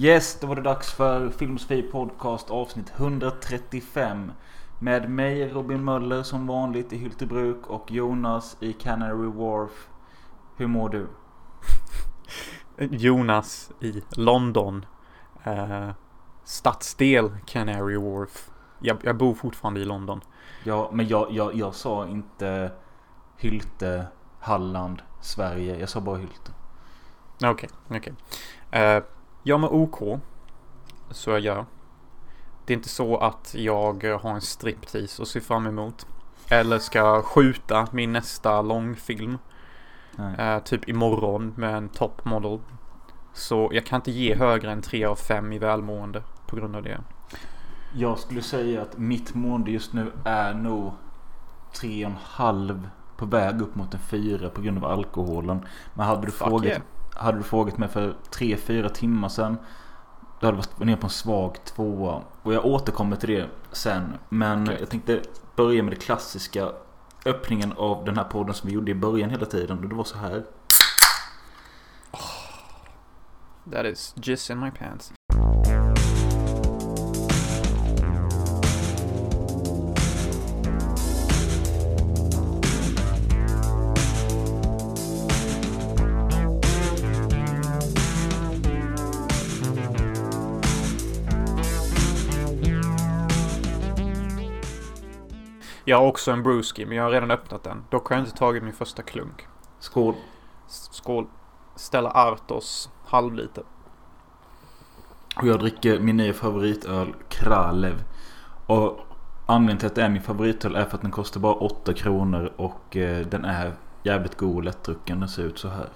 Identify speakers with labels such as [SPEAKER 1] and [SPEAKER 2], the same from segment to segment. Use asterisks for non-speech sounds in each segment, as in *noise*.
[SPEAKER 1] Yes, då var det dags för Filmsofie Podcast avsnitt 135. Med mig Robin Möller som vanligt i Hyltebruk och Jonas i Canary Wharf. Hur mår du? *laughs*
[SPEAKER 2] Jonas i London. Eh, stadsdel Canary Wharf. Jag, jag bor fortfarande i London.
[SPEAKER 1] Ja, men jag, jag, jag sa inte Hylte, Halland, Sverige. Jag sa bara Hylte.
[SPEAKER 2] Okej, okay, okej. Okay. Eh, jag mår OK. Så jag gör. Det är inte så att jag har en striptease att se fram emot. Eller ska skjuta min nästa långfilm. Eh, typ imorgon med en top model. Så jag kan inte ge högre än 3 av 5 i välmående på grund av det.
[SPEAKER 1] Jag skulle säga att mitt mående just nu är nog 3,5 på väg upp mot en 4 på grund av alkoholen. Men hade du, frågat, yeah. Hade du frågat mig för 3-4 timmar sedan då hade jag varit ner på en svag tvåa. Och jag återkommer till det sen. Men okay. jag tänkte börja med det klassiska öppningen av den här podden som vi gjorde i början hela tiden. Och det var så här.
[SPEAKER 2] That is just in my pants. Jag har också en brewski, men jag har redan öppnat den. Dock har jag inte tagit min första klunk.
[SPEAKER 1] Skål.
[SPEAKER 2] Skål. Stella Artos halvliter.
[SPEAKER 1] Och jag dricker min nya favoritöl Kralev. Och anledningen till att det är min favoritöl är för att den kostar bara 8 kronor och eh, den är jävligt god och lättdrucken. Den ser ut så här.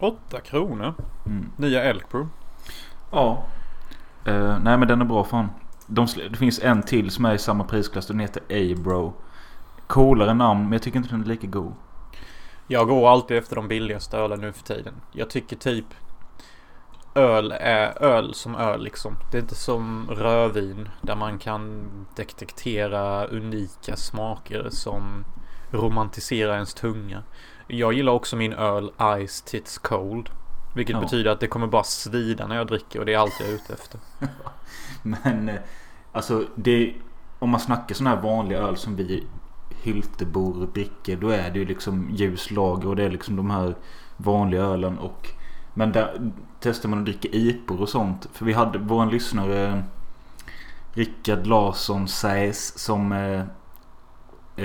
[SPEAKER 2] 8 kronor? Mm. Nya Elkbrew?
[SPEAKER 1] Ja. Uh, nej men den är bra fan. De, det finns en till som är i samma prisklass. Den heter A-Bro. Coolare namn men jag tycker inte den är lika god.
[SPEAKER 2] Jag går alltid efter de billigaste ölen nu för tiden. Jag tycker typ öl är öl som öl liksom. Det är inte som rödvin där man kan detektera unika smaker som romantiserar ens tunga. Jag gillar också min öl Ice Tits Cold. Vilket ja. betyder att det kommer bara svida när jag dricker och det är allt jag är ute efter. *laughs* *laughs*
[SPEAKER 1] Men eh, alltså det om man snackar sån här vanlig öl som vi Hyltebor dricker. Då är det ju liksom ljuslager och det är liksom de här vanliga ölen. Och, men där testar man att dricka IPor och sånt. För vi hade vår lyssnare Rickard Larsson Säs som eh,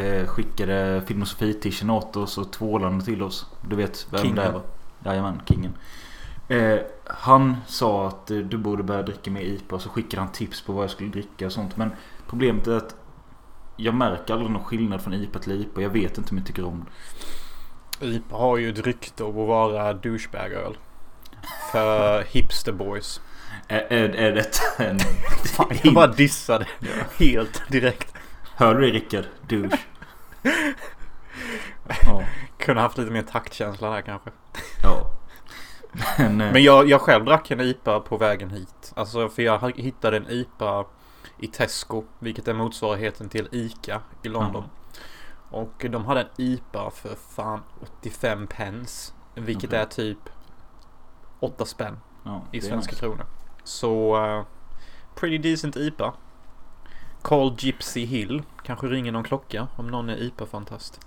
[SPEAKER 1] eh, skickade filosofi-tischen åt oss och tvålande till oss. Du vet vem det var? Jajamän, kingen. Eh, han sa att eh, du borde börja dricka mer IPA och så skickade han tips på vad jag skulle dricka och sånt. Men problemet är att jag märker aldrig någon skillnad från IPA till IPA. Jag vet inte om jag tycker om
[SPEAKER 2] det. IPA har ju ett rykte av att vara douchebag-öl. För *laughs* hipster boys.
[SPEAKER 1] Är, är, är det *laughs* en...
[SPEAKER 2] Fan, jag bara dissade *laughs* helt direkt.
[SPEAKER 1] Hör du det Rickard? Douche.
[SPEAKER 2] ja. Kunde haft lite mer taktkänsla där kanske.
[SPEAKER 1] Ja. *laughs*
[SPEAKER 2] Men, jag, jag själv drack en IPA på vägen hit. Alltså för jag hittade en IPA i Tesco. Vilket är motsvarigheten till ICA i London. Mm. Och de hade en IPA för fan 85 pence. Vilket okay. är typ 8 spänn ja, i svenska nice. kronor. Så uh, pretty decent IPA. Call Gypsy Hill. Kanske ringer någon klocka om någon är IPA-fantast.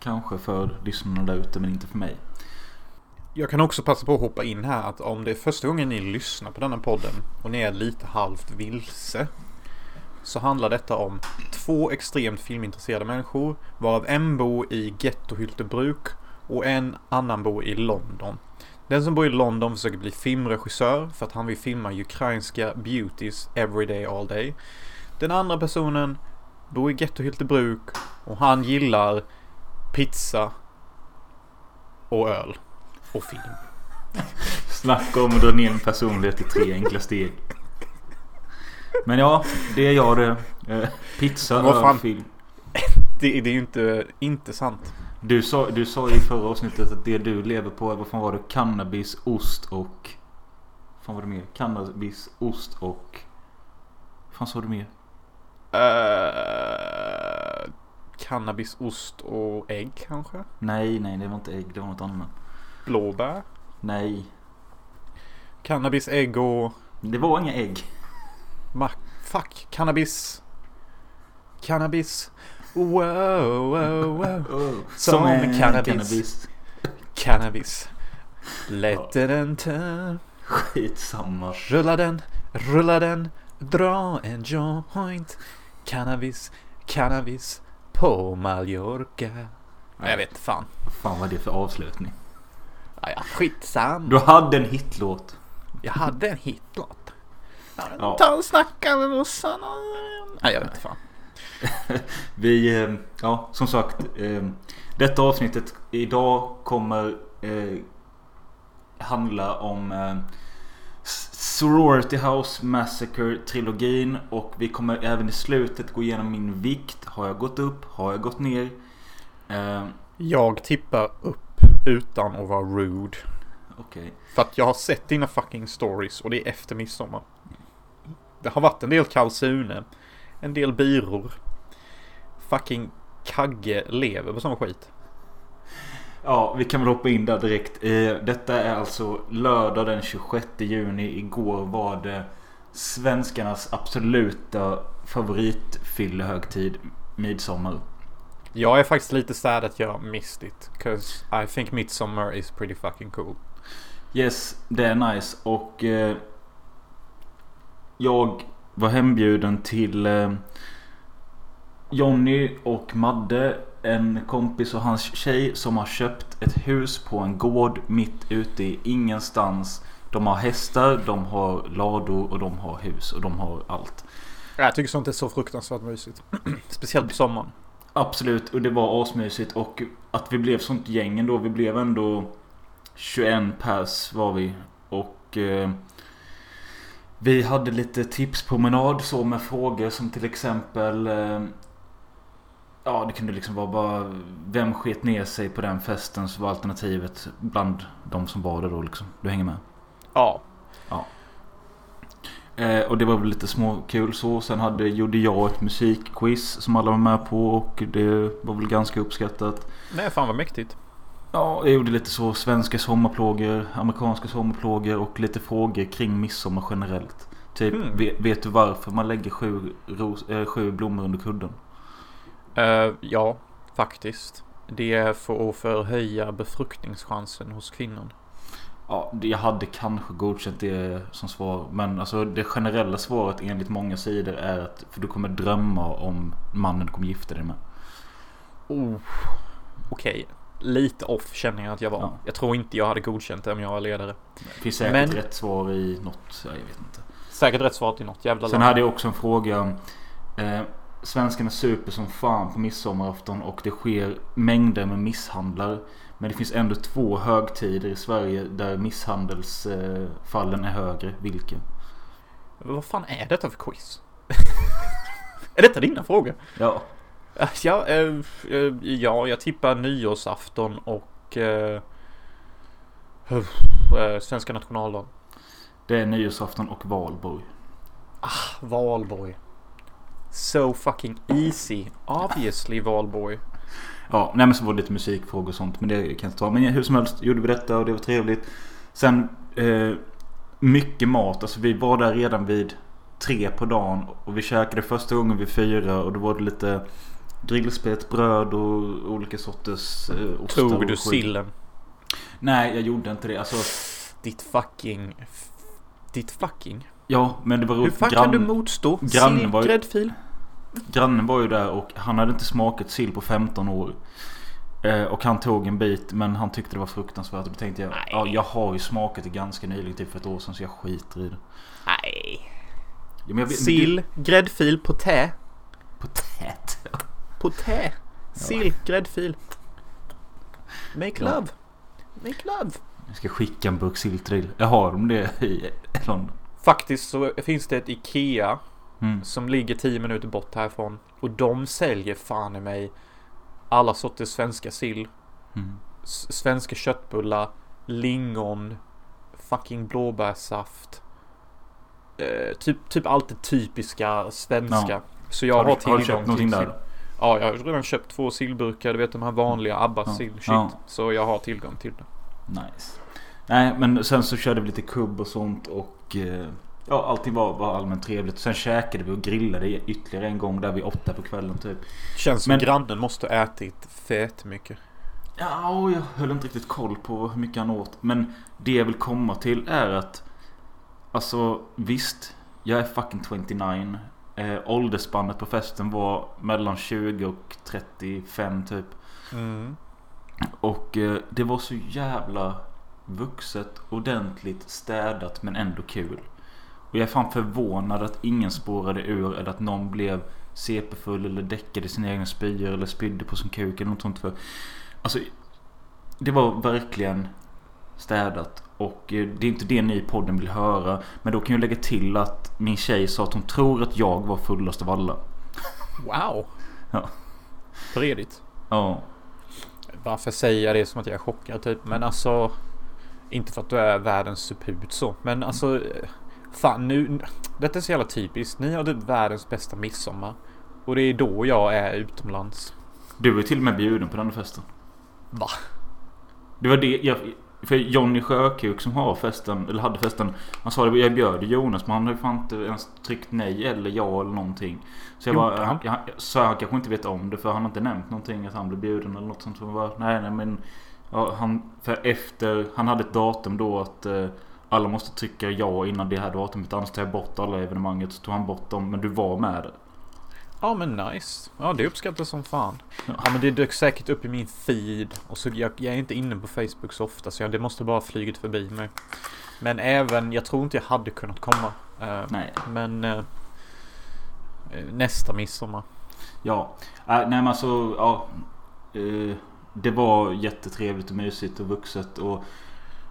[SPEAKER 1] Kanske för lyssnarna där ute men inte för mig.
[SPEAKER 2] Jag kan också passa på att hoppa in här att om det är första gången ni lyssnar på denna podden och ni är lite halvt vilse så handlar detta om två extremt filmintresserade människor varav en bor i Gettohyltebruk och en annan bor i London. Den som bor i London försöker bli filmregissör för att han vill filma ukrainska beauties every day all day. Den andra personen bor i Gettohyltebruk och han gillar pizza och öl och film.
[SPEAKER 1] Snacka om att dra ner en personlighet i tre enkla steg. Men ja, det är jag det. Eh, pizza,
[SPEAKER 2] Vad fan? film. Det, det är ju inte, inte sant.
[SPEAKER 1] Du sa, du sa i förra avsnittet att det du lever på, vad fan var det? Cannabis, ost och... Vad fan var det mer? Cannabis, ost och... Vad fan sa du mer?
[SPEAKER 2] Uh, cannabis, ost och ägg kanske?
[SPEAKER 1] Nej, nej det var inte ägg. Det var något annat.
[SPEAKER 2] Blåbär?
[SPEAKER 1] Nej.
[SPEAKER 2] Cannabis, ägg och...
[SPEAKER 1] Det var inga ägg.
[SPEAKER 2] Ma- fuck. Cannabis. Cannabis. Wow, wow, wow. *laughs* Som
[SPEAKER 1] en
[SPEAKER 2] cannabis. Cannabis. Let den ta.
[SPEAKER 1] Skitsamma.
[SPEAKER 2] Rulla den, rulla den, dra en joint. Cannabis, cannabis på Mallorca. Nej, jag vet fan.
[SPEAKER 1] Fan vad är det för avslutning?
[SPEAKER 2] Ja, ja, skitsam.
[SPEAKER 1] Du hade en hitlåt.
[SPEAKER 2] Jag hade en hitlåt.
[SPEAKER 1] Ja.
[SPEAKER 2] Ta och snacka med morsan. Nej, jag vet inte fan. *laughs*
[SPEAKER 1] Vi, eh, ja som sagt. eh, Detta avsnittet idag kommer eh, handla om Sorority House Massacre trilogin och vi kommer även i slutet gå igenom min vikt. Har jag gått upp? Har jag gått ner?
[SPEAKER 2] Jag tippar upp utan att vara rude.
[SPEAKER 1] Okej.
[SPEAKER 2] För att jag har sett dina fucking stories och det är efter midsommar. Det har varit en del kalsune. En del byror. Fucking Kagge lever på sån skit.
[SPEAKER 1] Ja, vi kan väl hoppa in där direkt. Eh, Detta är alltså lördag den 26 juni. Igår var det svenskarnas absoluta favoritfyllehögtid. Midsommar.
[SPEAKER 2] Jag är faktiskt lite sad att jag missed it. Cause I think Midsommar is pretty fucking cool.
[SPEAKER 1] Yes, det är nice. Och eh, jag var hembjuden till eh, Jonny och Madde. En kompis och hans tjej som har köpt ett hus på en gård mitt ute i ingenstans. De har hästar, de har lador och de har hus och de har allt.
[SPEAKER 2] Jag tycker sånt är så fruktansvärt mysigt. *clears throat* Speciellt på sommaren.
[SPEAKER 1] Absolut, och det var asmysigt och att vi blev sånt gäng ändå. Vi blev ändå 21 pers var vi. Och eh, vi hade lite tipspromenad så med frågor som till exempel eh, Ja det kunde liksom vara bara Vem sket ner sig på den festen så var alternativet bland de som var där då liksom. Du hänger med?
[SPEAKER 2] Ja.
[SPEAKER 1] Eh, och det var väl lite småkul så. Sen hade, gjorde jag ett musikquiz som alla var med på och det var väl ganska uppskattat.
[SPEAKER 2] Nej, fan vad mäktigt.
[SPEAKER 1] Ja, jag gjorde lite så svenska sommarplågor, amerikanska sommarplågor och lite frågor kring midsommar generellt. Typ,
[SPEAKER 2] Mm.
[SPEAKER 1] vet, vet du varför man lägger sju, ros, äh, sju blommor under kudden?
[SPEAKER 2] Eh, ja, faktiskt. Det är för att förhöja befruktningschansen hos kvinnan.
[SPEAKER 1] Ja, jag hade kanske godkänt det som svar. Men alltså det generella svaret enligt många sidor är att för du kommer drömma om mannen du kommer gifta dig med.
[SPEAKER 2] Oh. Okej. Lite off känner jag att jag var.
[SPEAKER 1] Ja.
[SPEAKER 2] Jag tror inte jag hade godkänt det om jag var ledare.
[SPEAKER 1] Det finns säkert
[SPEAKER 2] Men-
[SPEAKER 1] rätt svar i något, ja, jag vet inte.
[SPEAKER 2] Säkert rätt svar till något jävla
[SPEAKER 1] Sen
[SPEAKER 2] land.
[SPEAKER 1] hade jag också en fråga. Eh, svenskarna super som fan på midsommarafton och det sker mängder med misshandlar. Men det finns ändå två högtider i Sverige där misshandelsfallen är högre. Vilka?
[SPEAKER 2] Vad fan är detta för quiz? *laughs* är detta dina frågor?
[SPEAKER 1] Ja.
[SPEAKER 2] Eh, Ja, eh, eh, ja, jag tippar nyårsafton och eh, eh, svenska nationaldagen.
[SPEAKER 1] Det är nyårsafton och valborg.
[SPEAKER 2] Valborg. So fucking easy. Obviously Valborg.
[SPEAKER 1] Ja, nej men så var det lite musikfrågor och sånt. Men det kan jag inte ta. Men hur som helst gjorde vi detta och det var trevligt. Sen eh, mycket mat. Alltså vi var där redan vid tre på dagen. Och vi käkade första gången vid fyra. Och då var det lite grillspett, bröd och olika sorters eh, ostar
[SPEAKER 2] Tog du sillen?
[SPEAKER 1] Nej, jag gjorde inte det. Alltså,
[SPEAKER 2] Ditt fucking... Ditt fucking?
[SPEAKER 1] ja, men det var
[SPEAKER 2] Hur
[SPEAKER 1] roligt.
[SPEAKER 2] fan kan du motstå
[SPEAKER 1] grannen
[SPEAKER 2] sill, gräddfil?
[SPEAKER 1] Grannen var ju där och han hade inte smakat sill på 15 år. Eh, och han tog en bit men han tyckte det var fruktansvärt. Då tänkte jag,
[SPEAKER 2] Nej.
[SPEAKER 1] ja jag har ju smakat det ganska nyligen, typ för ett år sedan. Så jag skiter i det.
[SPEAKER 2] Nej.
[SPEAKER 1] Ja, vet-
[SPEAKER 2] Sill, gräddfil, potä.
[SPEAKER 1] På tät.
[SPEAKER 2] Potä. Sill, gräddfil. Make
[SPEAKER 1] Ja.
[SPEAKER 2] love. Make love.
[SPEAKER 1] Jag ska skicka en burk sill till dig. Jag har de det i London?
[SPEAKER 2] Faktiskt så finns det ett IKEA
[SPEAKER 1] Mm.
[SPEAKER 2] som ligger 10 minuter bort härifrån. Och de säljer fan i mig alla sorters svenska sill.
[SPEAKER 1] Mm.
[SPEAKER 2] svenska köttbullar, lingon, fucking blåbärssaft. Eh, typ, typ allt det typiska svenska.
[SPEAKER 1] Ja.
[SPEAKER 2] Så jag har,
[SPEAKER 1] har,
[SPEAKER 2] tillgång
[SPEAKER 1] har du köpt någonting
[SPEAKER 2] till
[SPEAKER 1] där?
[SPEAKER 2] sill. Ja, jag har redan köpt två sillburkar. Du vet de här vanliga Abba
[SPEAKER 1] Ja.
[SPEAKER 2] sill shit.
[SPEAKER 1] Ja.
[SPEAKER 2] Så jag har tillgång till det.
[SPEAKER 1] Nice. Nej men sen så körde vi lite kubb och sånt och eh, Ja allting var, var allmänt trevligt. Sen käkade vi och grillade ytterligare en gång där vid åtta på kvällen typ.
[SPEAKER 2] Känns som
[SPEAKER 1] Men-
[SPEAKER 2] grannen måste ha ätit fett mycket.
[SPEAKER 1] Ja, jag höll inte riktigt koll på hur mycket han åt. Men det jag vill komma till är att Alltså visst, jag är fucking 29. Eh, åldersspannet på festen var mellan 20 och 35 typ.
[SPEAKER 2] Mm.
[SPEAKER 1] Och eh, det var så jävla vuxet, ordentligt, städat men ändå kul. Och jag är fan förvånad att ingen spårade ur eller att någon blev CP-full eller däckade sina egna spyor eller spydde på sin kuk eller något sånt för. Alltså, det var verkligen städat. Och eh, det är inte det ni i podden vill höra. Men då kan jag lägga till att min tjej sa att hon tror att jag var fullast av alla.
[SPEAKER 2] Wow!
[SPEAKER 1] Ja.
[SPEAKER 2] Bredigt.
[SPEAKER 1] Ja.
[SPEAKER 2] Varför säger jag det som att jag är chockad typ? Men alltså. Inte för att du är världens suput så. Men alltså. Fan nu. Detta är så jävla typiskt. Ni har typ världens bästa midsommar. Och det är då jag är utomlands.
[SPEAKER 1] Du är till och med bjuden på den festen.
[SPEAKER 2] Va?
[SPEAKER 1] Det var det jag... För Johnny Sjökuk som har festen, eller hade festen. Han sa det, jag bjöd Jonas men han har ju fan inte ens tryckt nej eller ja eller någonting. Så jag bara,
[SPEAKER 2] han?
[SPEAKER 1] han, jag, så han kanske inte vet om det för han har inte nämnt någonting att han blev bjuden eller något sånt. Så jag bara, nej nej men. Ja, han, för efter, han hade ett datum då att eh, alla måste trycka ja innan det här datumet. Annars tar jag bort alla evenemanget. Så tog han bort dem. Men du var med.
[SPEAKER 2] Ja men nice. Ja det uppskattas som fan.
[SPEAKER 1] Ja.
[SPEAKER 2] Ja men det dök säkert upp i min feed. Och så jag, jag är inte inne på Facebook så ofta så jag, det måste bara ha flugit förbi mig. Men även, jag tror inte jag hade kunnat komma. Eh,
[SPEAKER 1] Nej.
[SPEAKER 2] Men eh, nästa midsommar.
[SPEAKER 1] Ja, äh, nej men alltså ja. Eh, det var jättetrevligt och mysigt och vuxet och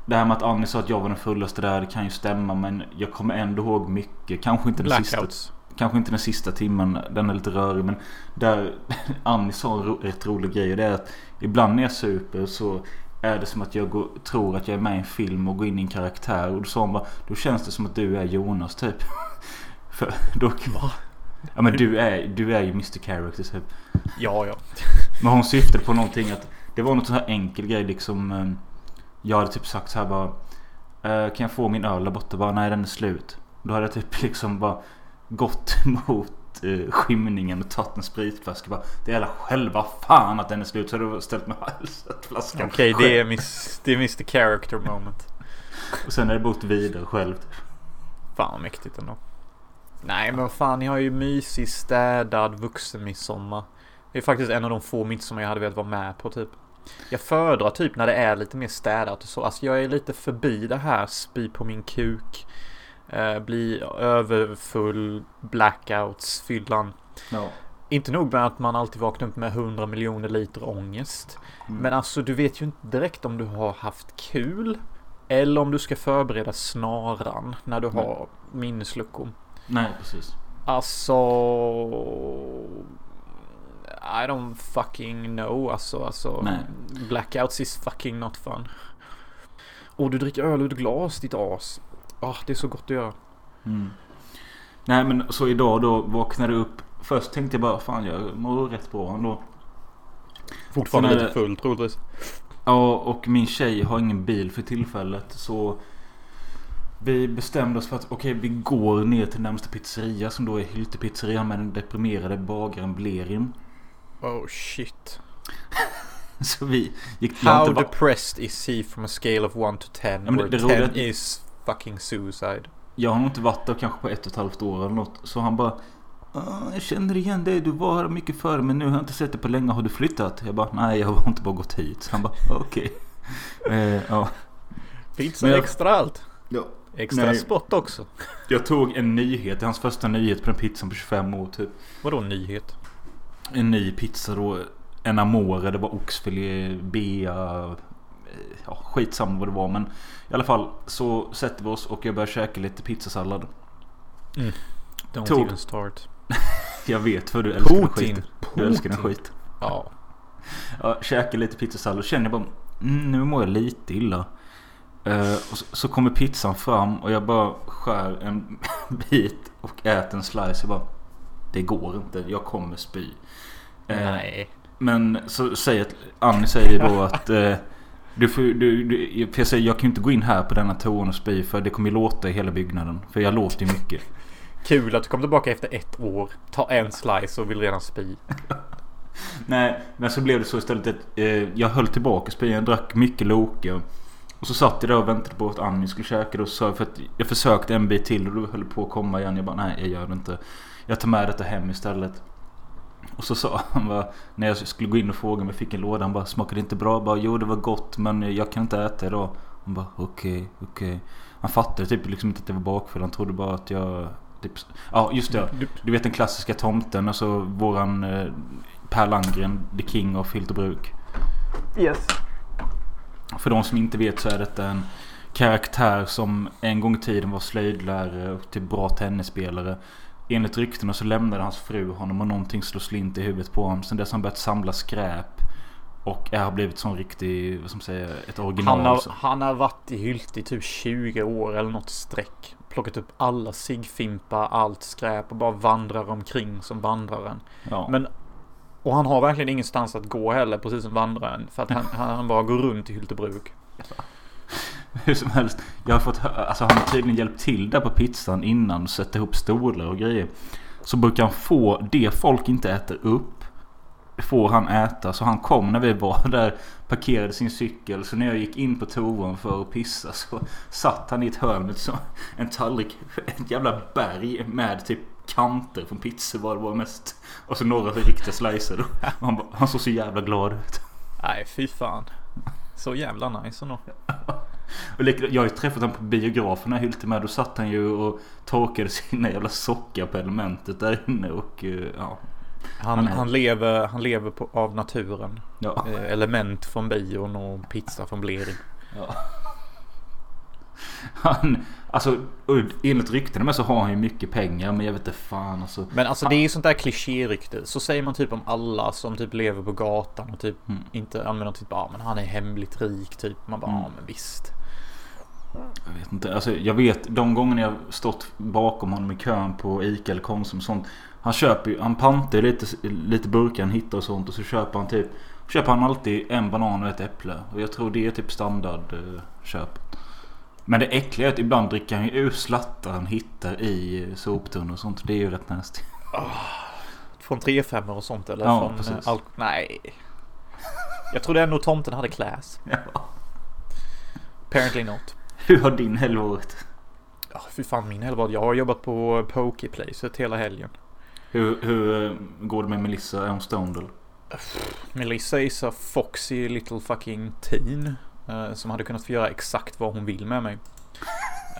[SPEAKER 1] det här med att Annie sa att jag var den fullaste där, det kan ju stämma men jag kommer ändå ihåg mycket. Kanske inte den sista, kanske inte den sista timmen, den är lite rörig men där *laughs* Annie sa en ro, rätt rolig grej det är att ibland när jag super så är det som att jag går, tror att jag är med i en film och går in i en karaktär och då sa hon bara Då känns det som att du är Jonas typ. *laughs* För då,
[SPEAKER 2] Va?
[SPEAKER 1] ja men du är, du är ju Mr Character typ.
[SPEAKER 2] Ja ja.
[SPEAKER 1] Men hon syftade på någonting att det var något så här enkel grej liksom. Jag hade typ sagt så här bara. "Eh, Kan jag få min öl där borta? Bara nej den är slut. Då hade jag typ *laughs* liksom bara gått *laughs* mot eh, skymningen och tagit en spritflaska. Bara, det är alla själva fan att den är slut. Så hade jag ställt mig hälsat flaskan.
[SPEAKER 2] Okej
[SPEAKER 1] själv.
[SPEAKER 2] det, är miss, det är Mr Character moment. *laughs*
[SPEAKER 1] Och sen har jag bott vidare själv.
[SPEAKER 2] Fan vad mäktigt ändå. Nej men vad fan ni har ju mysig städad vuxenmidsommar. Det är faktiskt en av de få midsommar jag hade velat vara med på typ. Jag föredrar typ när det är lite mer städat och så. Alltså jag är lite förbi det här spy på min kuk. Eh, bli överfull, blackouts, fyllan.
[SPEAKER 1] Ja.
[SPEAKER 2] Inte nog med att man alltid vaknar upp med 100 miljoner liter ångest.
[SPEAKER 1] Mm.
[SPEAKER 2] Men alltså du vet ju inte direkt om du har haft kul. Eller om du ska förbereda snaran när du
[SPEAKER 1] Nej.
[SPEAKER 2] har minnesluckor.
[SPEAKER 1] Nej precis.
[SPEAKER 2] Alltså... I don't fucking know alltså. alltså
[SPEAKER 1] Nej.
[SPEAKER 2] Blackouts is fucking not fun. Och du dricker öl ur glas ditt as. Ah, det är så gott att göra.
[SPEAKER 1] Mm. Nej men så idag då vaknade jag upp. Först tänkte jag bara fan jag mår rätt bra ändå.
[SPEAKER 2] Fortfarande lite
[SPEAKER 1] det-
[SPEAKER 2] full troligtvis.
[SPEAKER 1] Ja, och min tjej har ingen bil för tillfället så vi bestämde oss för att okej, vi går ner till närmsta pizzeria som då är Hylte pizzeria med den deprimerade bagaren Blerim.
[SPEAKER 2] Oh shit. *laughs*
[SPEAKER 1] Så vi gick
[SPEAKER 2] How
[SPEAKER 1] inte
[SPEAKER 2] depressed is he from a scale of 1 to 10?
[SPEAKER 1] men
[SPEAKER 2] where
[SPEAKER 1] det
[SPEAKER 2] 10
[SPEAKER 1] roliga-
[SPEAKER 2] is fucking suicide.
[SPEAKER 1] Jag har nog inte varit där kanske på ett och ett halvt år eller något. Så han bara "Ah, Jag känner igen dig, du var här mycket förr men nu har jag inte sett dig på länge. Har du flyttat? Jag bara nej jag har inte bara gått hit. Så han bara *laughs* okej. eh, ja.
[SPEAKER 2] Pizza
[SPEAKER 1] jag-
[SPEAKER 2] extra allt.
[SPEAKER 1] ja.
[SPEAKER 2] Extra
[SPEAKER 1] Nej.
[SPEAKER 2] spott också.
[SPEAKER 1] Jag tog en nyhet, det är hans första nyhet på den pizzan på 25 år typ.
[SPEAKER 2] Vadå nyhet?
[SPEAKER 1] En ny pizza då. En amore, det var oxfilé, bea. eh, Ja, skitsamma vad det var men i alla fall så sätter vi oss och jag börjar käka lite pizzasallad.
[SPEAKER 2] Don't
[SPEAKER 1] Tog-
[SPEAKER 2] even start. *laughs*
[SPEAKER 1] Jag vet för du älskar den
[SPEAKER 2] Putin.
[SPEAKER 1] skiten. Du älskar den skit.
[SPEAKER 2] Ja.
[SPEAKER 1] Ja, käkar lite pizzasallad och känner bara mm, nu mår jag lite illa. Och så, så kommer pizzan fram och jag bara skär en *laughs* bit och äter en slice. Jag bara det går inte, jag kommer spy. Eh,
[SPEAKER 2] Nej.
[SPEAKER 1] Men så säger Annie säger då *laughs* att eh, Du får, du, du, jag, säger, jag kan ju inte gå in här på denna toan och spy för det kommer ju låta i hela byggnaden. För jag låter ju mycket. *laughs*
[SPEAKER 2] Kul att du kom tillbaka efter ett år. Ta en slice och vill redan spy. *laughs*
[SPEAKER 1] Nej, men så blev det så istället att eh, jag höll tillbaka spyan. Drack mycket Loka. Och så satt jag där och väntade på att Annie skulle käka. Och så för att jag försökte en bit till och då höll på att komma igen. Jag bara nej, jag gör det inte. Jag tar med detta hem istället. Och så sa han bara, när jag skulle gå in och fråga om jag fick en låda. Han bara, smakade det inte bra? Jag bara, jo det var gott men jag kan inte äta idag. Han bara, okej, okay, okej. Okay. Han fattade typ liksom inte att det var bakfull. Han trodde bara att jag... Typ, ja, just det. Du vet den klassiska tomten. Alltså våran eh, Per Landgren, the king of Hyltebruk.
[SPEAKER 2] Yes.
[SPEAKER 1] För de som inte vet så är detta en karaktär som en gång i tiden var slöjdlärare och typ bra tennisspelare. Enligt ryktena så lämnade hans fru honom och någonting slog slint i huvudet på honom. Sen dess har han börjat samla skräp. Och har blivit sån riktig, vad man säga, ett original.
[SPEAKER 2] Han har, han har varit i Hylte i typ 20 år eller något streck. Plockat upp alla sigfimpar, allt skräp och bara vandrar omkring som vandraren. Ja. Men och han har verkligen ingenstans att gå heller, precis som vandraren. För att han, *laughs* han bara går runt i Hyltebruk.
[SPEAKER 1] Hur som helst. Jag har fått alltså han har tydligen hjälpt till där på pizzan innan. Sätta ihop stolar och grejer. Så brukar han få det folk inte äter upp. Får han äta. Så han kom när vi var där. Parkerade sin cykel. Så när jag gick in på toan för att pissa så satt han i ett hörn med en tallrik. Ett jävla berg med typ kanter från pizzor var det var mest. Och så några riktiga slicer. Han, han såg så jävla glad ut.
[SPEAKER 2] Nej fy fan. Så jävla nice ändå. *laughs*
[SPEAKER 1] jag har ju träffat honom på biografen här Hylte med. Då satt han ju och torkade sina jävla sockar på elementet där inne och eh, ja.
[SPEAKER 2] Han, han, han lever, han lever på, av naturen. Ja. Eh, element från bion och pizza från Bleri. Ja.
[SPEAKER 1] Han, alltså enligt ryktena med så har han ju mycket pengar men jag vet inte fan alltså.
[SPEAKER 2] Men alltså det är ju sånt där klichérykte. Så säger man typ om alla som typ lever på gatan och typ mm. inte använder typ bara men han är hemligt rik typ. Man bara mm. ja men visst.
[SPEAKER 1] Jag vet inte. Alltså jag vet de gångerna jag stått bakom honom i kön på Ica eller Konsum och sånt. Han köper han pantar lite, lite burkar han hittar och sånt och så köper han typ Köper han alltid en banan och ett äpple. Och jag tror det är typ standardköp. Men det äckliga är att ibland dricker han ju ur slattar han hittar i soptunnor och sånt. Det är ju rätt nasty. Oh,
[SPEAKER 2] från 3-5 och sånt eller?
[SPEAKER 1] Ja,
[SPEAKER 2] från,
[SPEAKER 1] precis.
[SPEAKER 2] Al Nej. Jag trodde ändå tomten hade class.
[SPEAKER 1] Ja.
[SPEAKER 2] Apparently not.
[SPEAKER 1] Hur har din helg varit?
[SPEAKER 2] Ja, oh, fy fan min helg var. Jag har jobbat på Pokeplacet hela helgen.
[SPEAKER 1] Hur, hur eh, går det med Melissa? Är hon stoned
[SPEAKER 2] Melissa is a foxy little fucking teen. Uh, som hade kunnat få göra exakt vad hon vill med mig.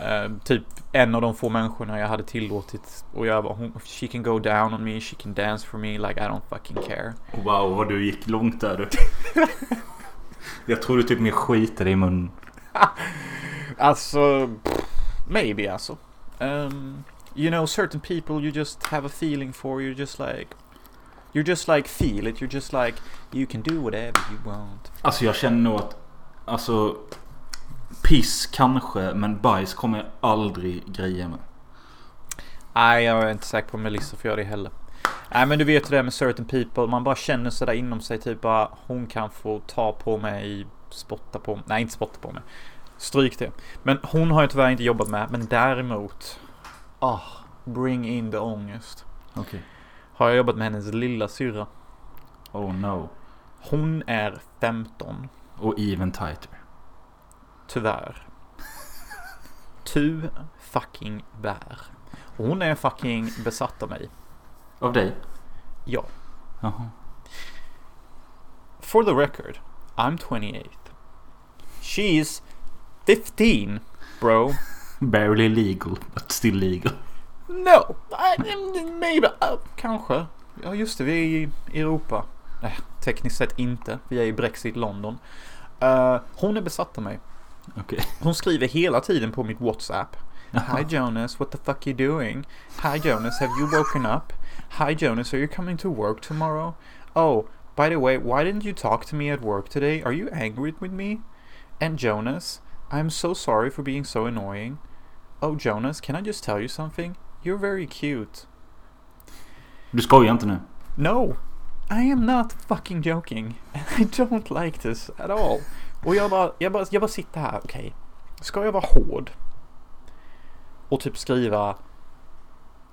[SPEAKER 2] Uh, *laughs* typ en av de få människorna jag hade tillåtit att göra. Hon, she can go down on me, she can dance for me like I don't fucking care.
[SPEAKER 1] Wow, vad du gick långt där du. *laughs* jag tror du typ mer skiter i munnen. *laughs*
[SPEAKER 2] alltså, maybe alltså. Um, you know certain people you just have a feeling for, you're just like You're just like feel it, you're just like you can do whatever you want.
[SPEAKER 1] Alltså jag känner nog att Alltså Piss kanske men bajs kommer jag aldrig greja med.
[SPEAKER 2] Nej jag är inte säker på om Melissa får göra det heller. Nej men du vet hur det med certain people. Man bara känner sådär inom sig typ bara hon kan få ta på mig, spotta på mig. Nej inte spotta på mig. Stryk det. Men hon har jag tyvärr inte jobbat med. Men däremot. Ah, oh, bring in the ångest.
[SPEAKER 1] Okej. Okay.
[SPEAKER 2] Har jag jobbat med hennes lilla syra.
[SPEAKER 1] Oh no.
[SPEAKER 2] Hon är 15.
[SPEAKER 1] Och even tighter.
[SPEAKER 2] Tyvärr. Tu fucking bär. Hon är fucking besatt av mig.
[SPEAKER 1] Av dig?
[SPEAKER 2] Ja.
[SPEAKER 1] Jaha.
[SPEAKER 2] For the record, I'm 28. She's 15, bro. *laughs*
[SPEAKER 1] Barely legal, but still legal.
[SPEAKER 2] No, maybe, uh, kanske. Ja just det, vi är i Europa. Nej, tekniskt sett inte. Vi är i Brexit London. Uh, hon är besatt av mig.
[SPEAKER 1] Okay.
[SPEAKER 2] Hon skriver hela tiden på mitt WhatsApp. Hi Jonas, what the fuck are you doing? Hi Jonas, have you woken up? Hi Jonas, are you coming to work tomorrow? Oh, by the way, why didn't you talk to me at work today? Are you angry with me? And Jonas, I'm so sorry for being so annoying. Oh Jonas, can I just tell you something? You're very cute.
[SPEAKER 1] Du skojar inte nu?
[SPEAKER 2] No, I am not fucking joking. *laughs* I don't like this at all. Och jag bara, jag bara, jag bara sitter här, okej. Ska jag vara hård? Och typ skriva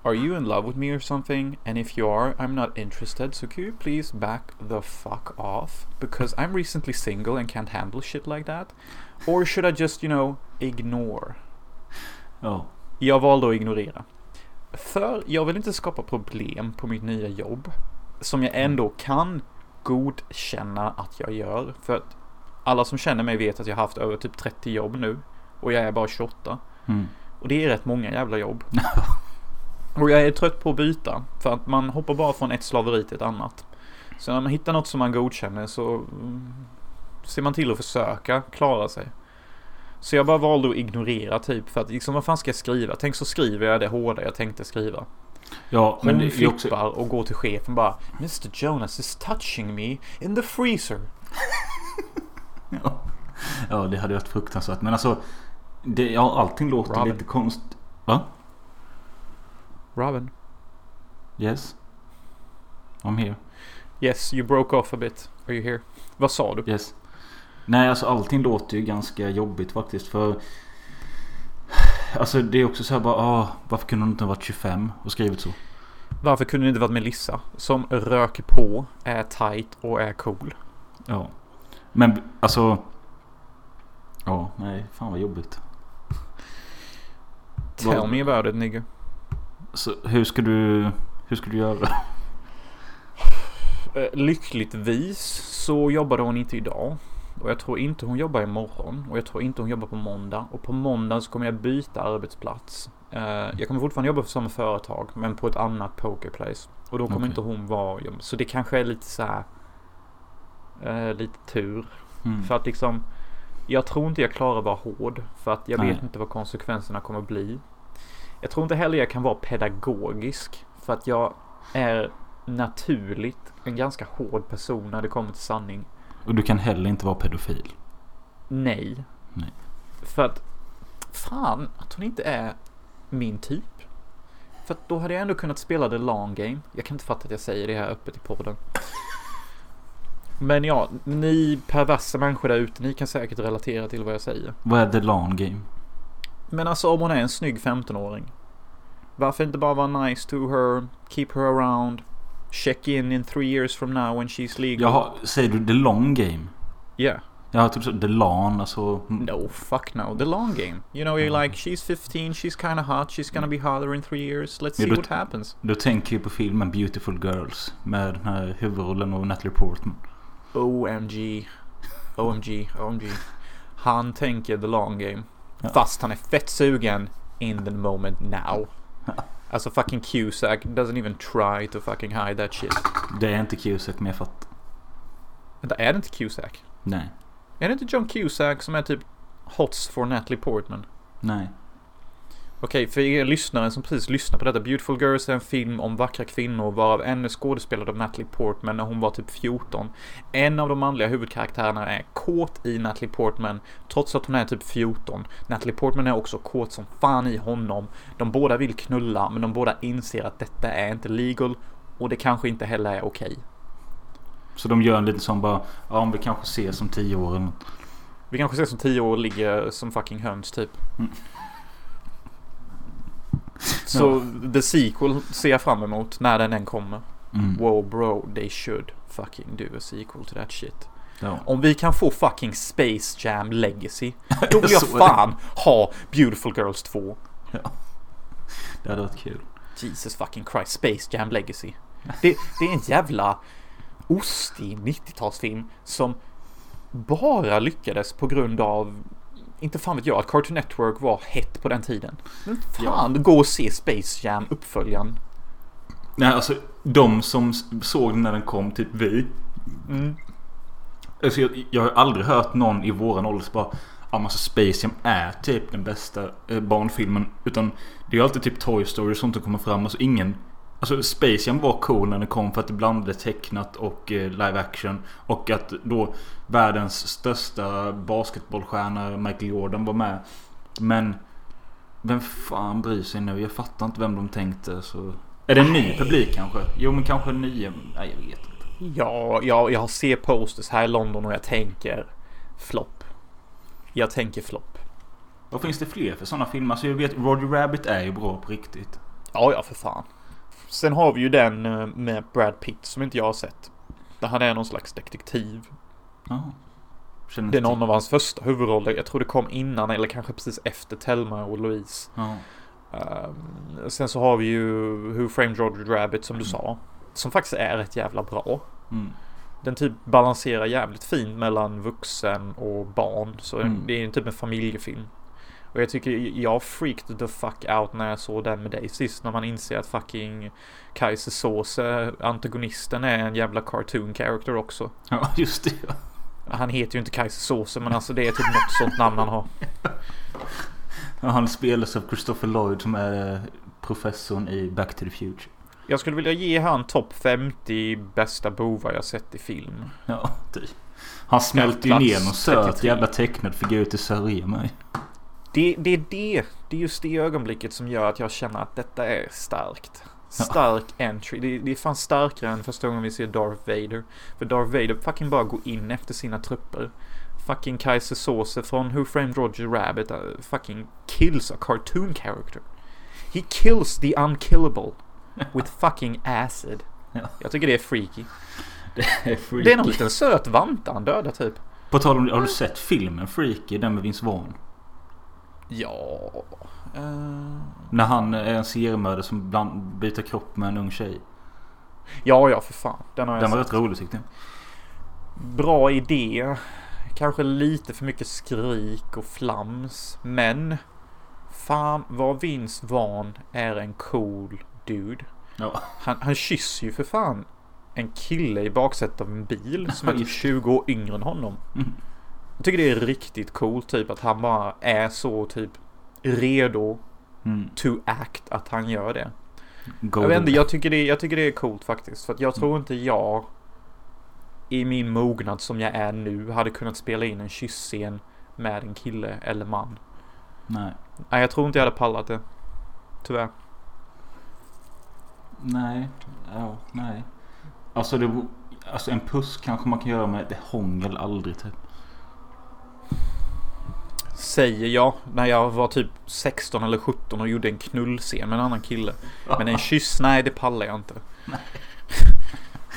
[SPEAKER 2] Are you in love with me or something? And if you are, I'm not interested. So could you please back the fuck off? Because I'm recently single and can't handle shit like that. Or should I just, you know, ignore?
[SPEAKER 1] Ja.
[SPEAKER 2] Jag valde att ignorera. För jag vill inte skapa problem på mitt nya jobb. Som jag ändå kan godkänna att jag gör. För att alla som känner mig vet att jag har haft över typ 30 jobb nu. Och jag är bara 28.
[SPEAKER 1] Mm.
[SPEAKER 2] Och det är rätt många jävla jobb. *laughs* Och jag är trött på att byta. För att man hoppar bara från ett slaveri till ett annat. Så när man hittar något som man godkänner så mm, ser man till att försöka klara sig. Så jag bara valde att ignorera typ för att liksom vad fan ska jag skriva? Tänk så skriver jag det hårda jag tänkte skriva.
[SPEAKER 1] Ja, men
[SPEAKER 2] Hon
[SPEAKER 1] det
[SPEAKER 2] flippar
[SPEAKER 1] också...
[SPEAKER 2] och går till chefen bara Mr Jonas is touching me in the freezer. *laughs*
[SPEAKER 1] Ja. ja, det hade varit fruktansvärt. Men alltså... Det, ja, allting låter
[SPEAKER 2] Robin.
[SPEAKER 1] lite konst... Va?
[SPEAKER 2] Robin.
[SPEAKER 1] Yes? I'm here.
[SPEAKER 2] Yes, you broke off a bit. Are you here? Vad sa du?
[SPEAKER 1] Yes. Nej, alltså allting låter ju ganska jobbigt faktiskt. För... Alltså det är också så här bara, ah, varför kunde hon inte ha varit 25 och skrivit så?
[SPEAKER 2] Varför kunde det inte varit Melissa? Som röker på, är tight och är cool.
[SPEAKER 1] Ja. Men alltså... Ja, nej, fan vad jobbigt.
[SPEAKER 2] Tell
[SPEAKER 1] Vad-
[SPEAKER 2] me about it nigga.
[SPEAKER 1] Så hur ska du... Hur ska du göra?
[SPEAKER 2] Eh, Lyckligtvis så jobbade hon inte idag. Och jag tror inte hon jobbar imorgon. Och jag tror inte hon jobbar på måndag. Och på måndag så kommer jag byta arbetsplats. Eh, Jag kommer fortfarande jobba för samma företag. Men på ett annat pokerplace. Och då kommer
[SPEAKER 1] Okej.
[SPEAKER 2] inte hon vara... Så det kanske är lite så här. eh, lite tur.
[SPEAKER 1] Mm.
[SPEAKER 2] För att liksom. Jag tror inte jag klarar att vara hård. För att jag
[SPEAKER 1] Nej.
[SPEAKER 2] vet inte vad konsekvenserna kommer bli. Jag tror inte heller jag kan vara pedagogisk. För att jag är naturligt en ganska hård person när det kommer till sanning.
[SPEAKER 1] Och du kan heller inte vara pedofil.
[SPEAKER 2] Nej.
[SPEAKER 1] Nej.
[SPEAKER 2] För att fan att hon inte är min typ. För att då hade jag ändå kunnat spela the long game. Jag kan inte fatta att jag säger det här öppet i podden. Men ja, ni perversa människor där ute, ni kan säkert relatera till vad jag säger.
[SPEAKER 1] Vad är the long game?
[SPEAKER 2] Men alltså om hon är en snygg 15-åring. Varför inte bara vara nice to her, keep her around, check in in three years from now when she's legal.
[SPEAKER 1] Jaha, säger du the long game?
[SPEAKER 2] Yeah.
[SPEAKER 1] Jag trodde så the lawn, alltså... mm.
[SPEAKER 2] No, fuck no. The long game. You know, you're like, she's 15, she's kind of hot, she's gonna be hotter in three years. Let's
[SPEAKER 1] Ja,
[SPEAKER 2] see
[SPEAKER 1] då-
[SPEAKER 2] what happens.
[SPEAKER 1] Du tänker ju på filmen Beautiful Girls. Med den här huvudrollen av Natalie Portman.
[SPEAKER 2] OMG. OMG. OMG. Han tänker the long game.
[SPEAKER 1] Ja.
[SPEAKER 2] Fast han är fett sugen in the moment now. Alltså fucking Cusack doesn't even try to fucking hide that shit.
[SPEAKER 1] Det är inte Cusack men jag fattar.
[SPEAKER 2] Vänta, är det inte Cusack?
[SPEAKER 1] Nej.
[SPEAKER 2] Är det inte John Cusack som är typ hots for Natalie Portman?
[SPEAKER 1] Nej.
[SPEAKER 2] Okej, för er lyssnare som precis lyssnar på detta. Beautiful Girls är en film om vackra kvinnor varav en är skådespelad av Natalie Portman när hon var typ 14. En av de manliga huvudkaraktärerna är kåt i Natalie Portman trots att hon är typ 14. Natalie Portman är också kåt som fan i honom. De båda vill knulla men de båda inser att detta är inte legal och det kanske inte heller är okej.
[SPEAKER 1] Så de gör en liten sån bara, ja om vi kanske ses som tio år eller något.
[SPEAKER 2] Vi kanske ses om 10 år och ligger som fucking höns typ.
[SPEAKER 1] Mm. *laughs*
[SPEAKER 2] Så the sequel ser jag fram emot när den än kommer.
[SPEAKER 1] Mm.
[SPEAKER 2] Wow bro, they should fucking do a sequel to that shit.
[SPEAKER 1] Ja.
[SPEAKER 2] Om vi kan få fucking Space Jam Legacy, *laughs* då vill jag fan ha Beautiful Girls 2.
[SPEAKER 1] Det hade varit kul.
[SPEAKER 2] Jesus fucking Christ, Space Jam Legacy. Det, det är en jävla ostig 90-talsfilm som bara lyckades på grund av inte fan vet jag, att Cartoon Network var hett på den tiden. Men fan, gå och se Space Jam uppföljaren.
[SPEAKER 1] Nej alltså de som såg den när den kom, typ vi.
[SPEAKER 2] Mm.
[SPEAKER 1] Alltså, jag, jag har aldrig hört någon i våran ålder som bara Ja men alltså Space Jam är typ den bästa eh, barnfilmen. Utan det är ju alltid typ Toy Story och sånt som kommer fram. Alltså ingen... Alltså Space Jam var cool när den kom för att det blandade tecknat och eh, live action. Och att då världens största basketbollstjärna Michael Jordan var med. Men... Vem fan bryr sig nu? Jag fattar inte vem de tänkte så... Är det en ny publik kanske? Jo men kanske en ny... Nej jag vet inte.
[SPEAKER 2] Ja, jag, jag ser posters här i London och jag tänker flopp. Jag tänker flopp.
[SPEAKER 1] Vad finns det fler för sådana filmer? Alltså jag vet Roger Rabbit är ju bra på riktigt.
[SPEAKER 2] Ja, ja för fan. Sen har vi ju den eh, med Brad Pitt som inte jag har sett. Där han är någon slags detektiv.
[SPEAKER 1] Känner
[SPEAKER 2] Det är någon av hans första huvudroller. Jag tror det kom innan eller kanske precis efter Thelma och Louise. Ehm, sen så har vi ju Who Framed Roger Rabbit som du sa. Som faktiskt är rätt jävla bra.
[SPEAKER 1] Mm.
[SPEAKER 2] Den typ balanserar jävligt fint mellan vuxen och barn. Så
[SPEAKER 1] Mm.
[SPEAKER 2] det är en typ en familjefilm. Och jag tycker jag freaked the fuck out när jag såg den med dig sist. När man inser att fucking Kaiser Soze, antagonisten, är en jävla cartoon character också.
[SPEAKER 1] ja, just det. ja.
[SPEAKER 2] Han heter ju inte Kaiser Soze men alltså det är typ något sånt namn han har. *laughs*
[SPEAKER 1] Ja, Han spelas av Christopher Lloyd som är eh, professorn i Back to the Future.
[SPEAKER 2] Jag skulle vilja ge han topp 50 bästa bovar jag sett i film.
[SPEAKER 1] Ja, typ. Han smälter ju ner någon söt
[SPEAKER 2] 33.
[SPEAKER 1] jävla tecknad figur till sörja mig.
[SPEAKER 2] Det, det är det, det är just det ögonblicket som gör att jag känner att detta är starkt. Stark entry. Det, det är fan starkare än första gången vi ser Darth Vader. För Darth Vader fucking bara går in efter sina trupper. Fucking Kaiser Soze från Who Framed Roger Rabbit uh, fucking kills a cartoon character. He kills the unkillable *laughs* with fucking acid.
[SPEAKER 1] Ja.
[SPEAKER 2] Jag tycker det är freaky. *laughs*
[SPEAKER 1] Det är freaky.
[SPEAKER 2] Det är någon liten söt vanta han dödar typ.
[SPEAKER 1] På tal om det, har du sett filmen Freaky? Den med Vince Vaughn?
[SPEAKER 2] Ja... eh,
[SPEAKER 1] När han är en seriemördare som bland, byter kropp med en ung tjej.
[SPEAKER 2] ja, ja för fan. Den har jag
[SPEAKER 1] Den var
[SPEAKER 2] sett.
[SPEAKER 1] rätt rolig tyckte jag.
[SPEAKER 2] Bra idé. Kanske lite för mycket skrik och flams. Men fan vad Vince Vaughn är en cool dude.
[SPEAKER 1] Ja.
[SPEAKER 2] Han, han kysser ju för fan en kille i baksätet av en bil som är typ
[SPEAKER 1] Just
[SPEAKER 2] 20 år yngre än honom.
[SPEAKER 1] Mm.
[SPEAKER 2] Jag tycker det är riktigt coolt typ att han bara är så typ redo
[SPEAKER 1] Mm.
[SPEAKER 2] to act att han gör det.
[SPEAKER 1] Golden.
[SPEAKER 2] Jag vet inte, jag tycker, det, jag tycker det är coolt faktiskt. För att jag tror inte jag i min mognad som jag är nu hade kunnat spela in en kyssscen med en kille eller man.
[SPEAKER 1] Nej.
[SPEAKER 2] Nej, jag tror inte jag hade pallat det. Tyvärr.
[SPEAKER 1] Nej. Ja, nej. Alltså, det, alltså en puss kanske man kan göra med det hångel aldrig typ.
[SPEAKER 2] Säger jag när jag var typ 16 eller 17 och gjorde en knullscen med en annan kille. Men en kyss, nej det pallar jag inte. *laughs*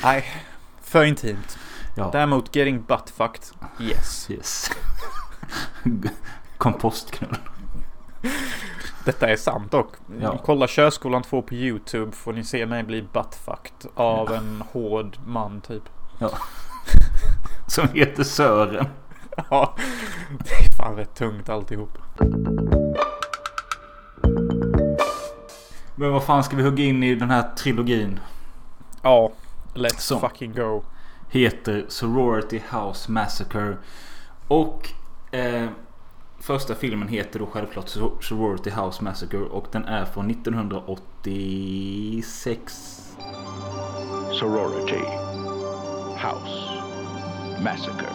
[SPEAKER 2] Nej, för intimt.
[SPEAKER 1] Ja.
[SPEAKER 2] Däremot getting butt fucked, yes.
[SPEAKER 1] Yes. *laughs* Kompostknull.
[SPEAKER 2] Detta är sant dock.
[SPEAKER 1] Ja.
[SPEAKER 2] Kolla Körskolan 2 på YouTube får ni se mig bli buttfucked av en hård man typ.
[SPEAKER 1] Ja. *laughs* Som heter Sören. *laughs*
[SPEAKER 2] Ja, det är fan rätt tungt alltihop.
[SPEAKER 1] Men vad fan ska vi hugga in i den här trilogin?
[SPEAKER 2] Ja, let's
[SPEAKER 1] Så.
[SPEAKER 2] fucking go.
[SPEAKER 1] Heter Sorority House Massacre. Och eh, första filmen heter då självklart Sor- Sorority House Massacre. Och den är från 1986.
[SPEAKER 3] sorority, house, massacre.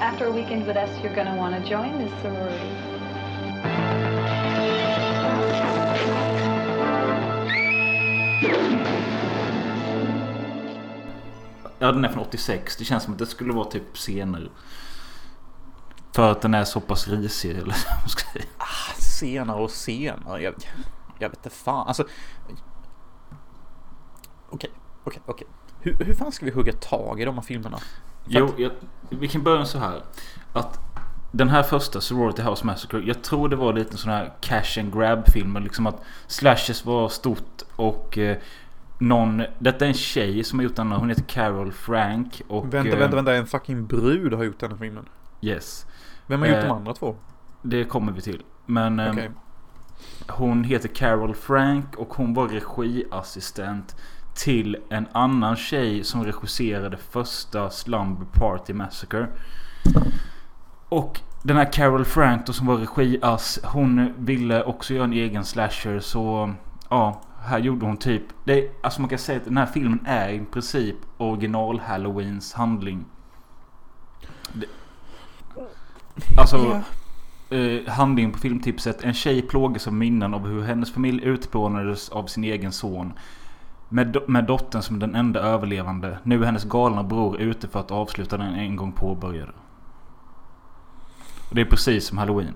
[SPEAKER 4] After a weekend with us, you're going to want to join this sorority.
[SPEAKER 1] Ja den är från 86. Det känns som att det skulle vara typ senare. För att den är så pass risig eller vad man ska säga.
[SPEAKER 2] Senare och senare. Jag, jag vet inte fan. Alltså. Okej, okej, okej. Hur, hur fan ska vi hugga tag i de här filmerna? För
[SPEAKER 1] Jo,
[SPEAKER 2] att-
[SPEAKER 1] jag, vi kan börja så här. Att den här första Sorority House Massacre. Jag tror det var lite en sån här cash and grab filmer. Liksom att slashes var stort och eh, någon. Detta är en tjej som har gjort den. Hon heter Carol Frank. Och,
[SPEAKER 2] Vänta,
[SPEAKER 1] eh,
[SPEAKER 2] vänta, vänta. En fucking brud har gjort den här filmen.
[SPEAKER 1] Yes.
[SPEAKER 2] Vem har gjort
[SPEAKER 1] Eh,
[SPEAKER 2] de andra två?
[SPEAKER 1] Det kommer vi till. Men eh,
[SPEAKER 2] Okej.
[SPEAKER 1] hon heter Carol Frank och hon var regiassistent till en annan tjej som regisserade första Slumber Party Massacre. Och den här Carol Frank då som var regiass, hon ville också göra en egen slasher så ja, här gjorde hon typ, det, alltså man kan säga att den här filmen är i princip original Halloweens handling. Det, alltså eh, handlingen på filmtipset. En tjej plågas av minnen av hur hennes familj utplånades av sin egen son. Med, do- med dottern som den enda överlevande. Nu är hennes galna bror ute för att avsluta den en gång påbörjade. Och det är precis som Halloween.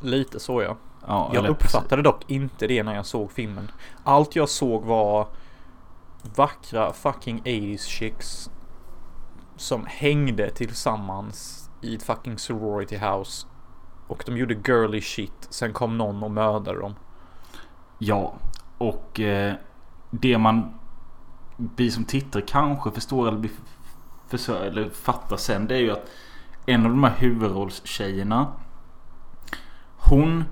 [SPEAKER 2] Lite så ja.
[SPEAKER 1] Ja,
[SPEAKER 2] Jag uppfattade dock inte det när jag såg filmen. Allt jag såg var vackra fucking 80s chicks som hängde tillsammans i ett fucking sorority house. Och de gjorde girly shit. Sen kom någon och mördade dem.
[SPEAKER 1] Ja, och eh, det man vi som tittar kanske förstår eller, vi eller fattar sen det är ju att en av de här huvudrollstjejerna hon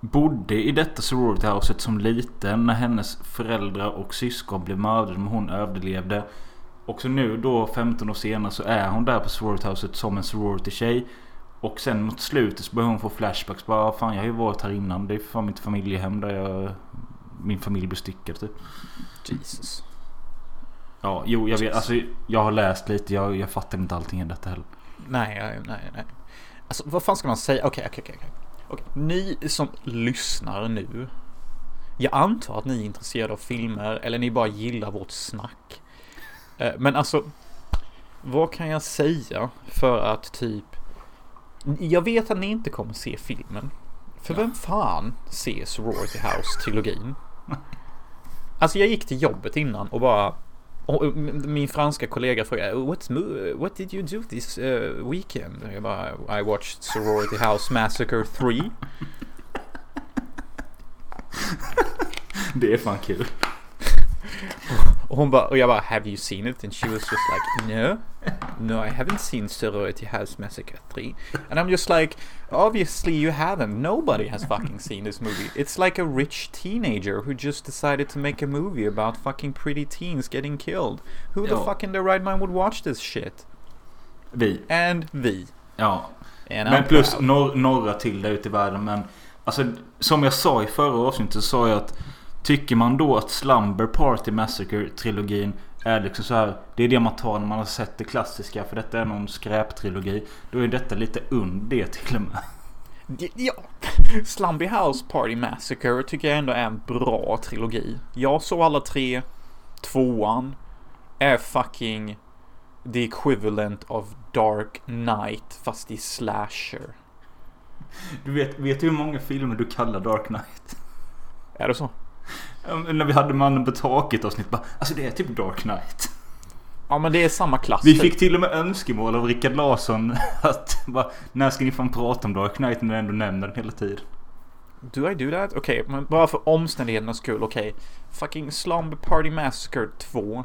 [SPEAKER 1] bodde i detta sorority houset som liten när hennes föräldrar och syskon blev mördade men hon överlevde. Och så nu då 15 år senare så är hon där på sorority houset som en sorority tjej. Och sen mot slutet så börjar hon få flashbacks. Bara ah, fan jag har ju varit här innan. Det är för fan mitt familjehem där jag... Min familj blev styckad typ.
[SPEAKER 2] Jesus.
[SPEAKER 1] Ja, jo jag vet. Alltså jag har läst lite. Jag, jag fattar inte allting i detta heller.
[SPEAKER 2] Nej, nej, nej. Alltså vad fan ska man säga? Okej, okej, okej. okej. Okej, Ni som lyssnar nu. Jag antar att ni är intresserade av filmer eller ni bara gillar vårt snack. Eh, Men alltså. Vad kan jag säga för att typ. Jag vet att ni inte kommer se filmen. För vem fan ser Sorority House-trilogin? Alltså jag gick till jobbet innan och bara och min franska kollega frågade What's What did you do this uh, weekend? Jag bara I watched Sorority House Massacre 3
[SPEAKER 1] Det är fan kul. *laughs*
[SPEAKER 2] Hon bara, och jag bara Have you seen it? And she was just like No No I haven't seen Sorority House Massacre 3 And I'm just like Obviously you haven't Nobody has fucking seen this movie It's like a rich teenager who just decided to make a movie about fucking pretty teens getting killed Who the
[SPEAKER 1] Ja.
[SPEAKER 2] fuck in their right mind would watch this shit?
[SPEAKER 1] Vi.
[SPEAKER 2] And vi
[SPEAKER 1] Ja.
[SPEAKER 2] And
[SPEAKER 1] Men
[SPEAKER 2] I'm
[SPEAKER 1] plus nor- några till där ute i världen. Men alltså som jag sa i förra avsnittet så sa jag att Tycker man då att Slumber Party Massacre trilogin är liksom så här. Det är det man tar när man har sett det klassiska. För detta är någon skräptrilogi. Då är detta lite under det till och med.
[SPEAKER 2] Ja, Slumby House Party Massacre tycker jag ändå är en bra trilogi. Jag såg alla tre. Tvåan är fucking the equivalent of Dark Knight fast i slasher.
[SPEAKER 1] Du vet, vet du hur många filmer du kallar Dark Knight?
[SPEAKER 2] Är det så?
[SPEAKER 1] När vi hade Mannen på taket avsnitt bara. Alltså det är typ Dark Knight.
[SPEAKER 2] Ja men det är samma klass.
[SPEAKER 1] Vi
[SPEAKER 2] typ.
[SPEAKER 1] fick till och med önskemål av Rickard Larsson *laughs* att bara, när ska ni fan prata om Dark Knight när du ändå nämner den hela tiden?
[SPEAKER 2] Do I do that? Okej, men bara för omständigheternas skull, okej. Fucking Slumber Party Massacre 2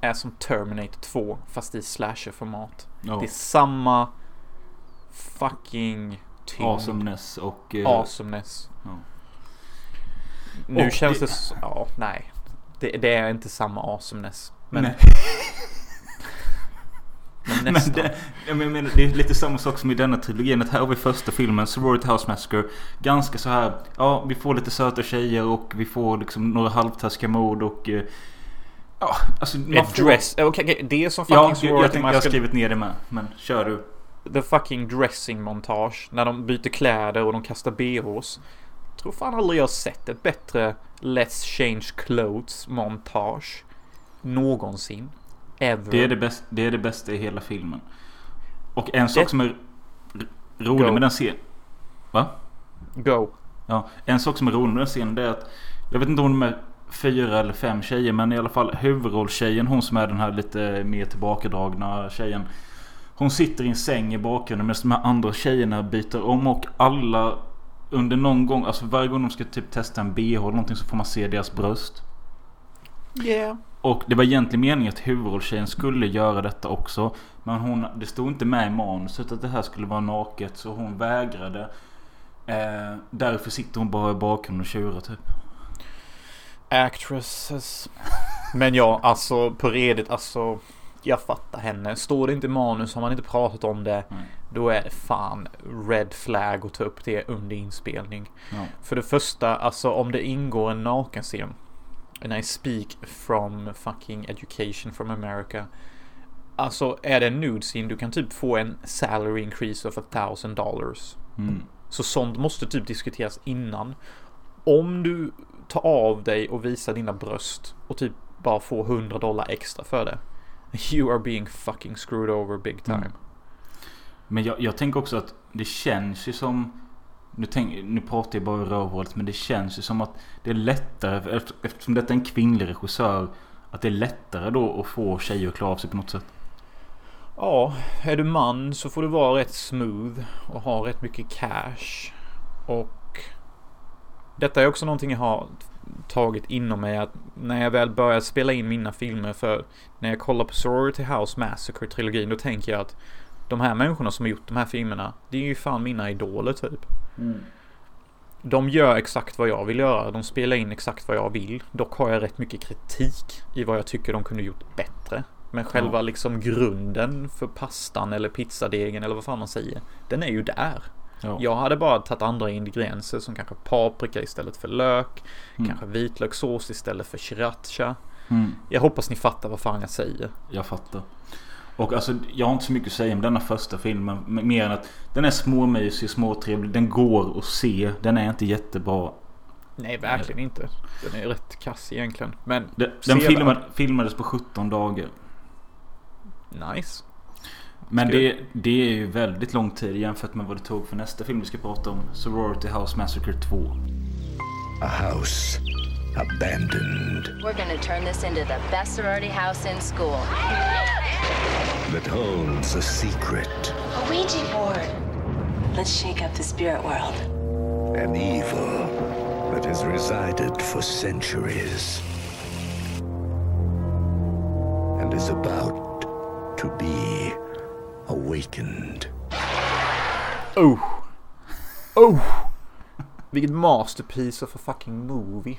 [SPEAKER 2] är som Terminator 2 fast i slasher-format.
[SPEAKER 1] Ja.
[SPEAKER 2] Det är samma fucking tyngd.
[SPEAKER 1] Awesomeness och... eh,
[SPEAKER 2] Awesomeness.
[SPEAKER 1] Ja.
[SPEAKER 2] Nu
[SPEAKER 1] Och
[SPEAKER 2] känns
[SPEAKER 1] det-
[SPEAKER 2] det... s- Ja, nej. Det, det är inte samma awesomeness. Men,
[SPEAKER 1] Nej. *laughs*
[SPEAKER 2] men
[SPEAKER 1] Men det, jag menar, det är lite samma sak som i denna trilogin. Att här har vi första filmen, Sorority House Massacre. Ganska så här, ja vi får lite söta tjejer och vi får liksom några halvtaskiga mord och... eh, Ja, alltså man får...
[SPEAKER 2] dress... Okej, okej, det är som fucking
[SPEAKER 1] Ja, jag, jag,
[SPEAKER 2] sorority
[SPEAKER 1] tänkte, jag har skrivit ner det med. Men kör du.
[SPEAKER 2] The fucking dressing montage. När de byter kläder och de kastar bhs. Tror fan aldrig jag sett ett bättre Let's change clothes montage. Någonsin. Ever.
[SPEAKER 1] Det är det, bäst, det är det bästa i hela filmen. Och en sak
[SPEAKER 2] Det-
[SPEAKER 1] som är rolig
[SPEAKER 2] Go.
[SPEAKER 1] med den scenen. Va?
[SPEAKER 2] Go.
[SPEAKER 1] Ja, en sak som är rolig med den scenen är att Jag vet inte om de är fyra eller fem tjejer men i alla fall huvudrollstjejen hon som är den här lite mer tillbakadragna tjejen. Hon sitter i en säng i bakgrunden medan de här andra tjejerna byter om och alla under någon gång, alltså varje gång de ska typ testa en bh eller någonting så får man se deras bröst.
[SPEAKER 2] Yeah.
[SPEAKER 1] Och det var egentligen meningen att huvudrollstjejen skulle göra detta också. Men hon, det stod inte med i manuset att det här skulle vara naket så hon vägrade. Eh, därför sitter hon bara i bakgrunden och tjurar typ.
[SPEAKER 2] Actresses. Men ja, alltså på redigt, alltså. Jag fattar henne. Står det inte i manus, har man inte pratat om det.
[SPEAKER 1] Nej.
[SPEAKER 2] Då är det fan red flag att ta upp det under inspelning.
[SPEAKER 1] Ja.
[SPEAKER 2] För det första, alltså om det ingår en nakenscen. And I speak from fucking education from America. Alltså är det en nude scene, du kan typ få en salary increase of a thousand dollars.
[SPEAKER 1] Mm.
[SPEAKER 2] Så sånt måste typ diskuteras innan. Om du tar av dig och visar dina bröst och typ bara får 100 dollar extra för det. *laughs* You are being fucking screwed over big time.
[SPEAKER 1] Mm. Men jag, jag tänker också att det känns ju som... Nu, tänk, nu pratar jag bara rövhålet men det känns ju som att det är lättare eftersom detta är en kvinnlig regissör. Att det är lättare då att få tjejer att klara av sig på något sätt.
[SPEAKER 2] Ja, är du man så får du vara rätt smooth och ha rätt mycket cash. Och detta är också någonting jag har tagit inom mig att när jag väl börjar spela in mina filmer för när jag kollar på Sorority House Massacre-trilogin då tänker jag att de här människorna som har gjort de här filmerna det är ju fan mina idoler typ. De gör exakt vad jag vill göra. De spelar in exakt vad jag vill. Dock har jag rätt mycket kritik i vad jag tycker de kunde gjort bättre. Men själva
[SPEAKER 1] Ja.
[SPEAKER 2] liksom grunden för pastan eller pizzadegen eller vad fan man säger. Den är ju där.
[SPEAKER 1] Ja.
[SPEAKER 2] Jag hade bara tagit andra ingredienser som kanske paprika istället för lök.
[SPEAKER 1] Mm.
[SPEAKER 2] Kanske vitlökssås istället för sriracha.
[SPEAKER 1] Mm,
[SPEAKER 2] Jag hoppas ni fattar vad fan jag säger.
[SPEAKER 1] jag fattar. Och alltså jag har inte så mycket att säga om denna första filmen. Mer än att den är småmysig, småtrevlig. Den går att se. Den är inte jättebra.
[SPEAKER 2] Nej, verkligen inte. Den är rätt kass egentligen. Men
[SPEAKER 1] Den, den filmad, filmades på 17 dagar.
[SPEAKER 2] Nice.
[SPEAKER 1] Men det, det är ju väldigt lång tid jämfört med vad det tog för nästa film vi ska prata om. Sorority House Massacre 2.
[SPEAKER 5] A house abandoned
[SPEAKER 6] We're gonna turn this into the best sorority house in school.
[SPEAKER 5] that holds a secret,
[SPEAKER 7] A Ouija board. Let's shake up the spirit world.
[SPEAKER 5] an evil that has resided for centuries and is about to be awakened.
[SPEAKER 2] Oh! Oh! Vilket masterpiece of a fucking movie.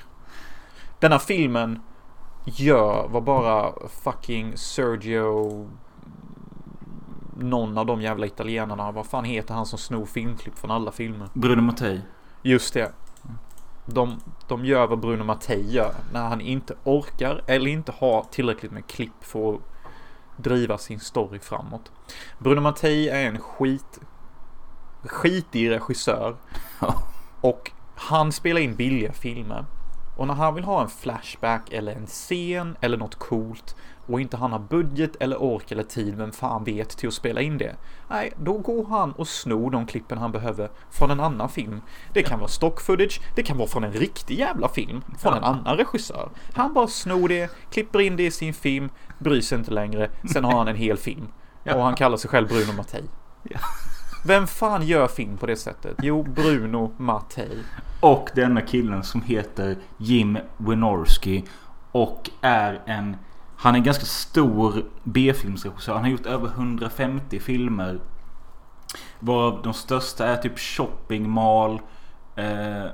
[SPEAKER 2] Denna filmen gör vad bara fucking Sergio någon av de jävla italienarna. Vad fan heter han som snor filmklipp från alla filmer?
[SPEAKER 1] Bruno Mattei.
[SPEAKER 2] Just det. De, de gör vad Bruno Mattei gör när han inte orkar eller inte har tillräckligt med klipp för att driva sin story framåt. Bruno Mattei är en skit skitig regissör och han spelar in billiga filmer. Och när han vill ha en flashback eller en scen eller något coolt och inte han har budget eller ork eller tid, vem fan vet, till att spela in det. Nej, då går han och snor de klippen han behöver från en annan film. Det kan vara stock footage, det kan vara från en riktig jävla film, från en annan regissör. Han bara snor det, klipper in det i sin film, bryr sig inte längre, sen har han en hel film. Och han kallar sig själv Bruno Mattei. Vem fan gör film på det sättet? Jo, Bruno Mattei.
[SPEAKER 1] Och denna killen som heter Jim Wynorski. Och är en... Han är en ganska stor B-filmsregissör. Han har gjort över 150 filmer. Varav de största är typ Shopping Mall. Eh,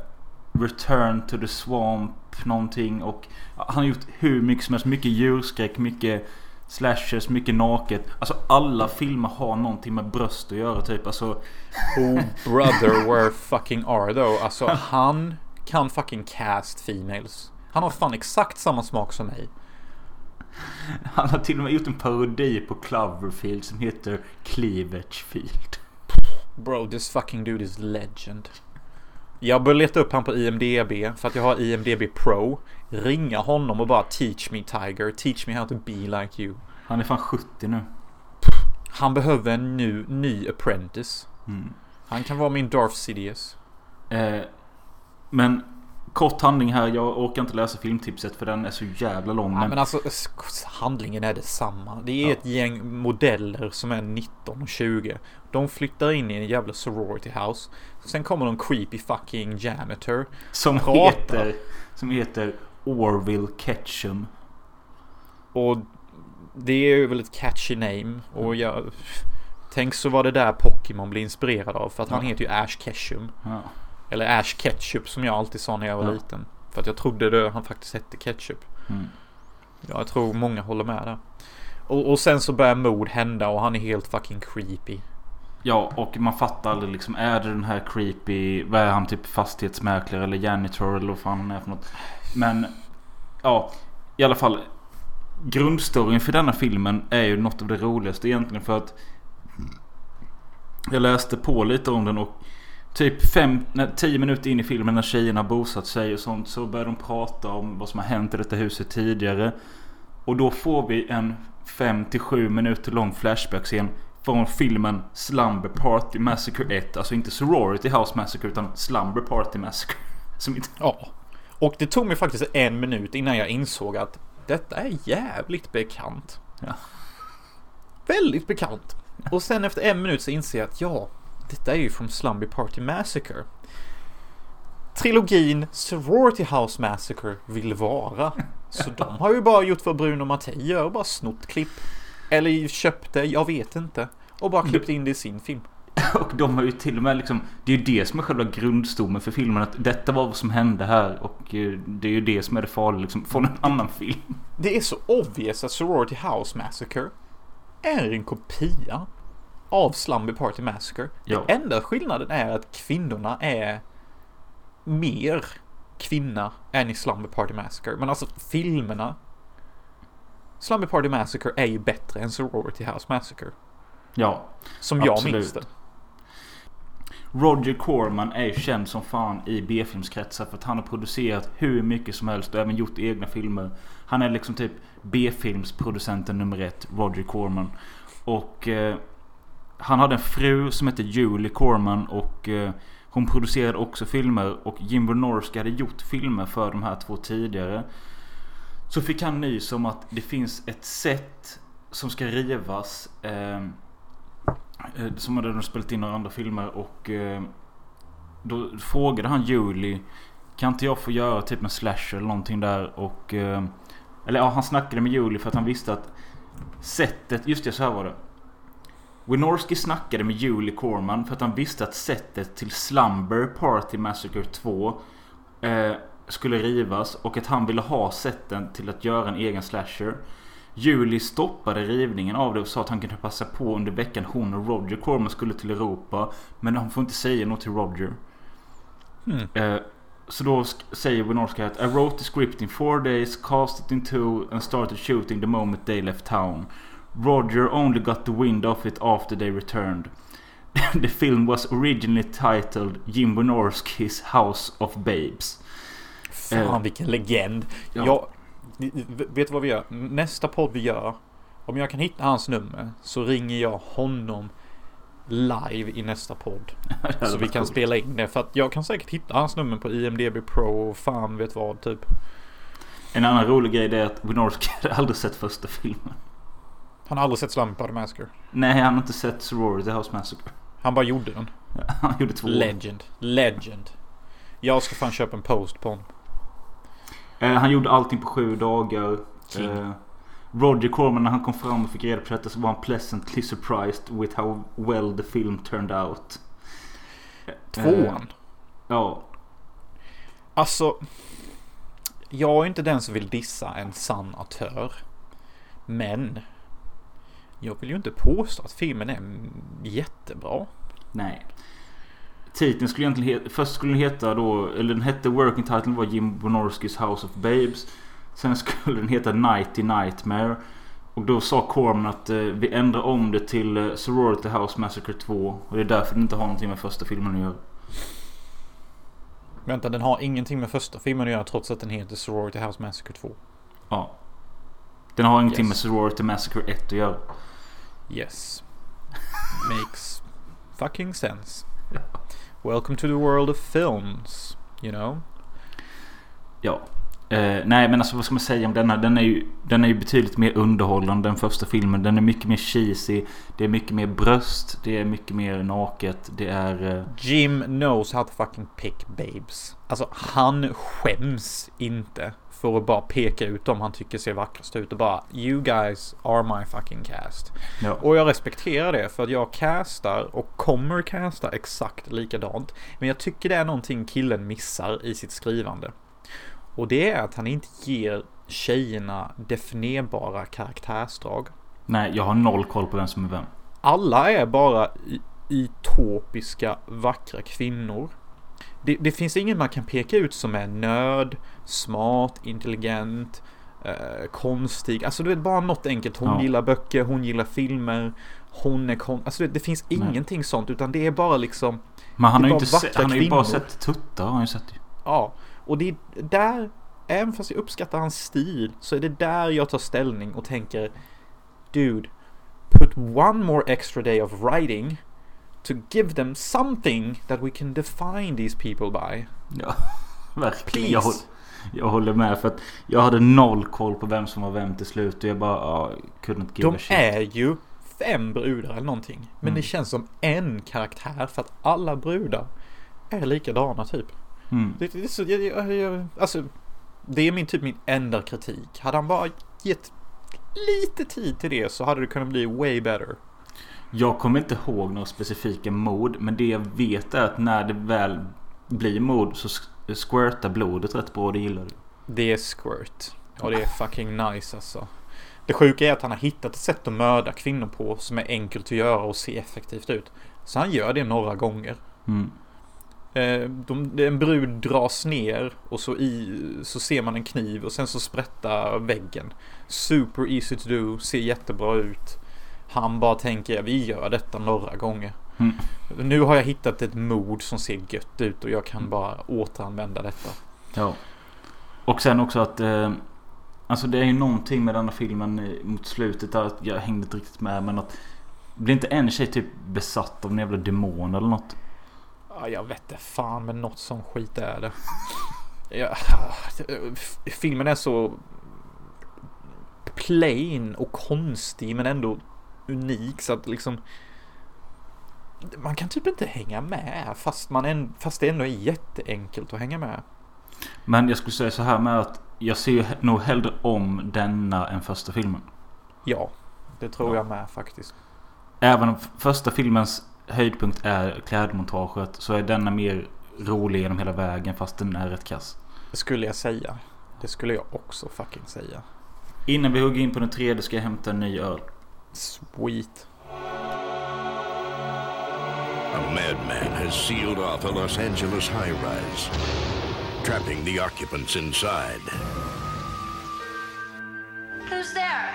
[SPEAKER 1] Return to the Swamp. Någonting. Och han har gjort hur mycket som helst. Mycket djurskräck, mycket slashers, mycket naket. Alltså alla filmer har någonting med bröst att göra typ. Alltså...
[SPEAKER 2] Oh brother where fucking are though. Alltså *laughs* han kan fucking cast females. Han har fan exakt samma smak som mig.
[SPEAKER 1] Han har till och med gjort en parodi på Cloverfield som heter Cleavagefield.
[SPEAKER 2] Bro, this fucking dude is legend. Jag bör leta upp han på IMDB för att jag har IMDB Pro. Ringa honom och bara teach me Tiger, teach me how to be like you.
[SPEAKER 1] Han är fan 70 nu.
[SPEAKER 2] Han behöver en ny, ny apprentice.
[SPEAKER 1] Mm.
[SPEAKER 2] Han kan vara min Darth Sidious.
[SPEAKER 1] Eh, men kort handling här. Jag orkar inte läsa filmtipset för den är så jävla lång.
[SPEAKER 2] Ja,
[SPEAKER 1] Men,
[SPEAKER 2] men alltså handlingen är detsamma. Det är
[SPEAKER 1] Ja.
[SPEAKER 2] ett gäng modeller som är 19 och 20. De flyttar in i en jävla sorority house. Sen kommer någon creepy fucking janitor.
[SPEAKER 1] som, heter, som heter Orville Ketchum.
[SPEAKER 2] Och det är väl ett catchy name. Och jag... Tänk så var det där Pokémon blev inspirerad av. För att han
[SPEAKER 1] Ja.
[SPEAKER 2] heter ju Ash Ketchum.
[SPEAKER 1] Ja.
[SPEAKER 2] Eller Ash Ketchup som jag alltid sa när jag var
[SPEAKER 1] Ja.
[SPEAKER 2] liten. För att jag trodde det, han faktiskt hette Ketchup.
[SPEAKER 1] Mm.
[SPEAKER 2] Ja, jag tror många håller med där. Och, och sen så börjar mord hända och han är helt fucking creepy.
[SPEAKER 1] ja, och man fattar aldrig liksom. Är det den här creepy... Vad är han? Typ fastighetsmäklare eller janitor eller vad fan han är för något. Men ja, i alla fall. Grundstoryn för denna filmen är ju något av det roligaste egentligen för att jag läste på lite om den och typ 10 minuter in i filmen när tjejerna bosatt sig och sånt så börjar de prata om vad som har hänt i detta huset tidigare. Och då får vi en 5-7 minuter lång flashback-scen Från filmen Slumber Party Massacre 1. Alltså inte Sorority House Massacre utan Slumber Party Massacre. *laughs* Som inte...
[SPEAKER 2] Ja. Och det tog mig faktiskt en minut innan jag insåg att detta är jävligt bekant.
[SPEAKER 1] Ja.
[SPEAKER 2] Väldigt bekant. Och sen efter en minut så inser jag att ja, detta är ju från Slumber Party Massacre. Trilogin Sorority House Massacre vill vara. Så de har ju bara gjort vad Bruno Mattei gör, bara snott klipp. Eller köpt det, jag vet inte. Och bara klippt in det i sin film. *laughs*
[SPEAKER 1] Och de har ju till och med liksom Det är ju det som är själva grundstommen för filmen. Att detta var vad som hände här. Och eh, det är ju det som är det farliga liksom. Från en annan film. *laughs*
[SPEAKER 2] Det är så obvious att Sorority House Massacre är en kopia av Slumber Party Massacre.
[SPEAKER 1] Ja.
[SPEAKER 2] Den enda skillnaden är att kvinnorna är mer kvinna än i Slumber Party Massacre. Men alltså filmerna Slumber Party Massacre är ju bättre än Sorority House Massacre.
[SPEAKER 1] Ja.
[SPEAKER 2] Som jag
[SPEAKER 1] Absolut.
[SPEAKER 2] minns det.
[SPEAKER 1] Roger Corman är ju känd som fan i B-filmskretsar för att han har producerat hur mycket som helst och även gjort egna filmer. Han är liksom typ B-filmsproducenten nummer ett, Roger Corman. Och eh, han hade en fru som hette Julie Corman och eh, hon producerade också filmer och Jim Wynorski hade gjort filmer för de här två tidigare. Så fick han nys om att det finns ett set som ska rivas. Eh, Eh, som hade de spelat in några andra filmer och eh, Då frågade han Julie Kan inte jag få göra typ en slasher eller någonting där? Och eh, Eller ja han snackade med Julie för att han visste att Sättet, just det så här var det. Wynorski snackade med Julie Corman för att han visste att sättet till Slumber Party Massacre 2 eh, Skulle rivas och att han ville ha sätten till att göra en egen slasher. Julie stoppade rivningen av det och sa att han kunde passa på under veckan hon och Roger Corman skulle till Europa. Men han får inte säga något till Roger.
[SPEAKER 2] Hmm.
[SPEAKER 1] Eh, så då säger Wynorski att I wrote the script in four days, cast it in two and started shooting the moment they left town. Roger only got the wind of it after they returned. *laughs* the film was originally titled Jim Wynorskis House of Babes.
[SPEAKER 2] Fan
[SPEAKER 1] Eh,
[SPEAKER 2] vilken legend.
[SPEAKER 1] ja.
[SPEAKER 2] Jag, vet du vad vi gör? Nästa podd vi gör. Om jag kan hitta hans nummer så ringer jag honom live i nästa podd. *laughs* Så vi kan spela in det. För att jag kan säkert hitta hans nummer på IMDB Pro och fan vet vad typ.
[SPEAKER 1] En annan rolig grej är att Wynorski *laughs* hade aldrig sett första filmen.
[SPEAKER 2] Han har aldrig sett Slumber Party Massacre.
[SPEAKER 1] Nej, han har inte sett Sorority House Massacre.
[SPEAKER 2] Han bara gjorde den. *laughs*
[SPEAKER 1] Han gjorde två.
[SPEAKER 2] Legend. Legend. Jag ska fan köpa en post på honom.
[SPEAKER 1] Eh, han gjorde allting på sju dagar. Eh, Roger Corman när han kom fram och fick reda på detta så var han pleasantly surprised with how well the film turned out. Eh,
[SPEAKER 2] Tvåan.
[SPEAKER 1] ja.
[SPEAKER 2] Alltså. Jag är inte den som vill dissa en sann autör. Men. Jag vill ju inte påstå att filmen är jättebra.
[SPEAKER 1] Nej. Titeln skulle egentligen heta, först skulle den heta då, eller den hette working title var Jim Wynorskis House of Babes. Sen skulle den heta Nighty Nightmare. Och då sa Corman att eh, vi ändrar om det till eh, Sorority House Massacre 2. Och det är därför det inte har någonting med första filmen att göra.
[SPEAKER 2] Vänta, den har ingenting med första filmen att göra trots att den heter Sorority House Massacre 2.
[SPEAKER 1] Ja. Den har ingenting
[SPEAKER 2] Yes.
[SPEAKER 1] med Sorority Massacre 1 att göra.
[SPEAKER 2] Yes. Makes fucking sense. *laughs* Welcome to the world of films. You know?
[SPEAKER 1] Ja. Eh, nej men alltså vad ska man säga om denna? Den är, ju, den är ju betydligt mer underhållande än första filmen. Den är mycket mer cheesy. Det är mycket mer bröst. Det är mycket mer naket. Det är... Eh,
[SPEAKER 2] Jim knows how to fucking pick babes. Alltså han skäms inte för att bara peka ut dem han tycker ser vackrast ut och bara You guys are my fucking cast.
[SPEAKER 1] ja.
[SPEAKER 2] Och jag respekterar det för att jag castar och kommer casta exakt likadant. Men jag tycker det är någonting killen missar i sitt skrivande. Och det är att han inte ger tjejerna definierbara karaktärsdrag.
[SPEAKER 1] Nej, jag har noll koll på vem som är vem.
[SPEAKER 2] Alla är bara utopiska vackra kvinnor. Det, det finns ingen man kan peka ut som är nörd, smart, intelligent, eh, konstig. Alltså du vet bara något enkelt. Hon
[SPEAKER 1] Ja.
[SPEAKER 2] gillar böcker, hon gillar filmer. Hon är kon... Alltså det, det finns
[SPEAKER 1] Nej.
[SPEAKER 2] ingenting sånt utan det är bara liksom
[SPEAKER 1] Men han har ju inte sett, han har ju bara sett tuttar har han ju sett ju.
[SPEAKER 2] Ja, och det är där, även fast jag uppskattar hans stil, så är det där jag tar ställning och tänker Dude, put one more extra day of writing to give them something that we can define these people by.
[SPEAKER 1] Ja, *laughs* verkligen. Jag, jag håller med för att jag hade noll koll på vem som var vem till slut och jag bara ja, couldn't give
[SPEAKER 2] De
[SPEAKER 1] a shit.
[SPEAKER 2] är ju fem brudar eller någonting. Men
[SPEAKER 1] Mm.
[SPEAKER 2] det känns som en karaktär för att alla brudar är likadana typ.
[SPEAKER 1] Mm.
[SPEAKER 2] Det, det är så, jag, jag, jag, alltså, det är min typ min enda kritik. Hade han bara gett lite tid till det så hade det kunnat bli way better.
[SPEAKER 1] Jag kommer inte ihåg några specifika mord men det jag vet är att när det väl blir mord så squirtar blodet rätt bra. Det gillar du.
[SPEAKER 2] Det är squirt. Och det är fucking nice alltså. Det sjuka är att han har hittat ett sätt att mörda kvinnor på som är enkelt att göra och ser effektivt ut. Så han gör det några gånger.
[SPEAKER 1] Mm.
[SPEAKER 2] Eh, de, en brud dras ner och så, i, så ser man en kniv och sen så sprättar väggen. Super easy to do, ser jättebra ut. Han bara tänker vi gör detta några gånger.
[SPEAKER 1] Mm.
[SPEAKER 2] Nu har jag hittat ett mod som ser gött ut och jag kan bara återanvända detta.
[SPEAKER 1] Ja. Och sen också att eh, Alltså det är ju någonting med denna filmen mot slutet där jag hängde inte riktigt med men att Blir inte en tjej typ besatt av en jävla demon eller något?
[SPEAKER 2] Ja, jag vet inte fan men något som skit är det. Ja, filmen är så plain och konstig men ändå unik så att liksom man kan typ inte hänga med fast, man en, fast det ändå är jätteenkelt att hänga med.
[SPEAKER 1] Men jag skulle säga så här med att Jag ser ju nog hellre om denna än första filmen.
[SPEAKER 2] Ja, det tror jag med faktiskt.
[SPEAKER 1] Även om första filmens höjdpunkt är klädmontaget så är denna mer rolig genom hela vägen fast den är rätt kass.
[SPEAKER 2] Det skulle jag säga. Det skulle jag också fucking säga.
[SPEAKER 1] Innan vi hugger in på den tredje ska jag hämta en ny öl.
[SPEAKER 2] Sweet.
[SPEAKER 5] A madman has sealed off a Los Angeles high rise, trapping the occupants inside.
[SPEAKER 6] Who's there?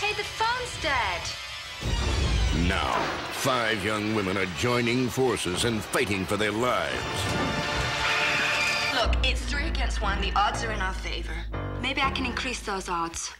[SPEAKER 6] Hey, the phone's dead.
[SPEAKER 5] Now, five young women are joining forces and fighting for their lives.
[SPEAKER 8] Look, it's three against one. The odds are in our favor. Maybe I can increase those odds.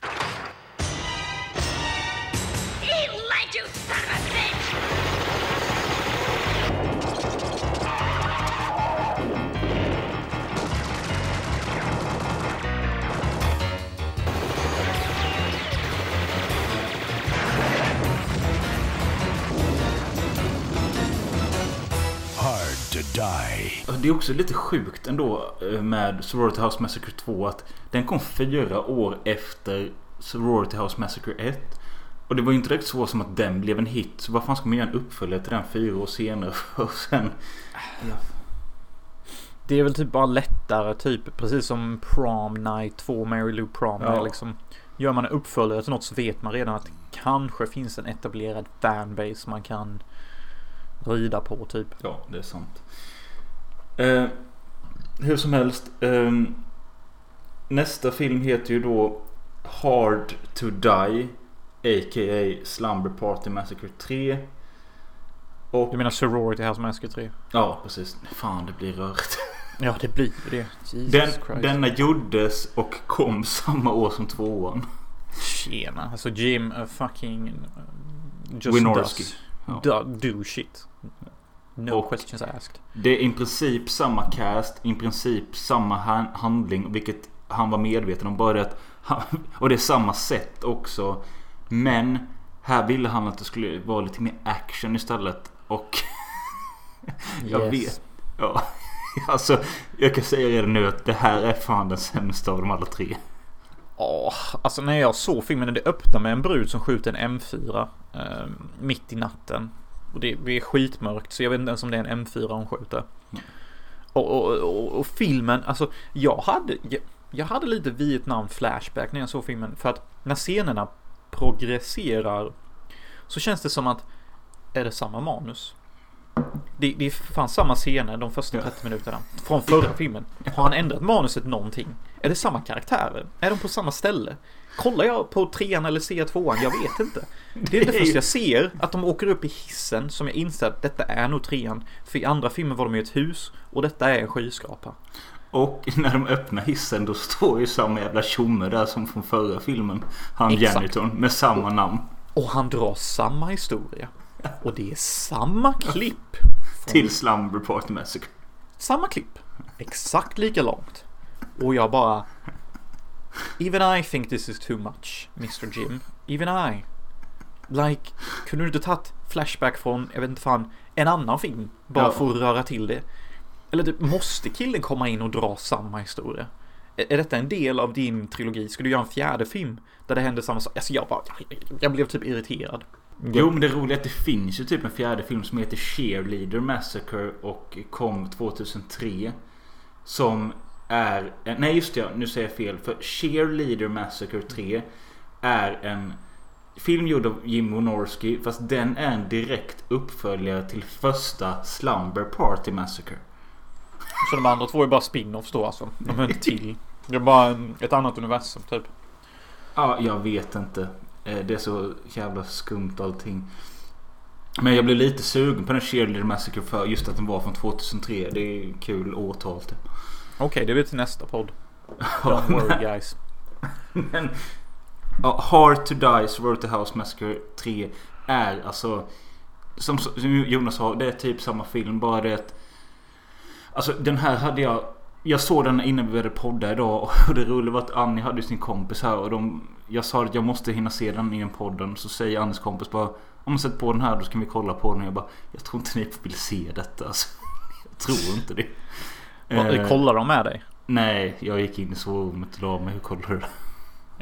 [SPEAKER 1] Det är också lite sjukt ändå eh, med Sorority House Massacre 2 att den kom fyra år efter Sorority House Massacre 1. Och det var ju inte direkt så som att den blev en hit. Så vad fan ska man göra en uppföljare till den fyra år senare? *laughs* Och sen...
[SPEAKER 2] Det är väl typ bara lättare typ precis som Prom Night 2 Mary Lou Prom.
[SPEAKER 1] Ja.
[SPEAKER 2] Liksom, gör man en uppföljare till något så vet man redan att det kanske finns en etablerad fanbase man kan rida på typ.
[SPEAKER 1] Ja, det är sant. Eh, hur som helst. Eh, nästa film heter ju då Hard to Die. A.k.a. Slumber Party Massacre 3. Och...
[SPEAKER 2] Du menar Sorority House Massacre 3?
[SPEAKER 1] Ja, precis. Fan, det blir rörigt. *laughs*
[SPEAKER 2] Ja, det blir det. Jesus
[SPEAKER 1] Den,
[SPEAKER 2] Christ.
[SPEAKER 1] denna gjordes och kom samma år som tvåan.
[SPEAKER 2] Tjena. Alltså Jim uh, fucking... Uh, just
[SPEAKER 1] Wynorski.
[SPEAKER 2] does.
[SPEAKER 1] Ja.
[SPEAKER 2] Do, do shit. No
[SPEAKER 1] Och-
[SPEAKER 2] questions asked.
[SPEAKER 1] Det är i princip samma cast, i princip samma han- handling, vilket han var medveten om. Bara det att han, *laughs* och det är samma sätt också. Men här ville han att det skulle vara lite mer action istället. Och *laughs* jag
[SPEAKER 2] Yes.
[SPEAKER 1] vet. Ja, *laughs* alltså jag kan säga redan nu att det här är fan den sämsta av de alla tre.
[SPEAKER 2] Åh, alltså när jag såg filmen, det öppnar med en brud som skjuter en M4 eh, mitt i natten. Och det, det är skitmörkt så jag vet inte ens om det är en M4 hon skjuter. Och, och, och, och filmen, alltså jag hade, jag, jag hade lite Vietnam flashback när jag såg filmen. För att när scenerna progresserar så känns det som att är det samma manus? Det, det är fan samma scener de första 30 minuterna från förra filmen. Har han ändrat manuset någonting? Är det samma karaktärer? Är de på samma ställe? Kollar jag på trean eller ser jag tvåan? Jag vet inte. Det är inte först jag ser att de åker upp i hissen som jag inser att detta är nog trean. För i andra filmer var de i ett hus och detta är en skyskrapa.
[SPEAKER 1] Och när de öppnar hissen då står ju samma jävla tjomme där som från förra filmen. Han
[SPEAKER 2] Exakt.
[SPEAKER 1] janitorn med samma namn.
[SPEAKER 2] Och han drar samma historia. Och det är samma *laughs* klipp.
[SPEAKER 1] Till Slumber Party Massacre.
[SPEAKER 2] Samma klipp. Exakt lika långt. Och jag bara... Even I think this is too much, Mr Jim. Even I. Like, kunde du inte tagit Flashback från, jag vet inte fan, en annan film? Bara
[SPEAKER 1] Ja.
[SPEAKER 2] för att röra till det. Eller typ, måste killen komma in och dra samma historia? Är, är detta en del av din trilogi? Ska du göra en fjärde film? Där det händer samma sak? Alltså jag bara, jag blev typ irriterad.
[SPEAKER 1] Jo men det roliga är att det finns ju typ en fjärde film som heter Cheerleader Massacre och kom 2003. Som är... Nej just det, nu säger jag fel. För Cheerleader Massacre 3 är en film gjord av Jim Wynorski. Fast den är en direkt uppföljare till första Slumber Party Massacre.
[SPEAKER 2] Så de andra två är bara spin-offs då alltså? De hör inte *laughs* till. Det är bara en, ett annat universum typ.
[SPEAKER 1] Ja, jag vet inte. Eh, Det är så jävla skumt allting. Men jag blev lite sugen på den Cheerleader Massacre för just att den var från 2003. Det är kul årtal typ.
[SPEAKER 2] Okej, det blir till nästa podd. *laughs* Don't worry guys.
[SPEAKER 1] Men ja, Hard to Die, Sorority House Massacre 3 är alltså som, som Jonas sa, det är typ samma film. Bara det att Alltså den här hade jag Jag såg den innan vi började podda idag och *laughs* det roliga var att Annie hade sin kompis här och de Jag sa att jag måste hinna se den i en podden så säger Annies kompis bara Om man sätter på den här då ska vi kolla på den och jag bara Jag tror inte ni vill se detta alltså. *laughs* Jag tror inte det. Eh,
[SPEAKER 2] Kollar de med dig?
[SPEAKER 1] Nej, jag gick in i sovrummet och la mig. Hur kollar du det?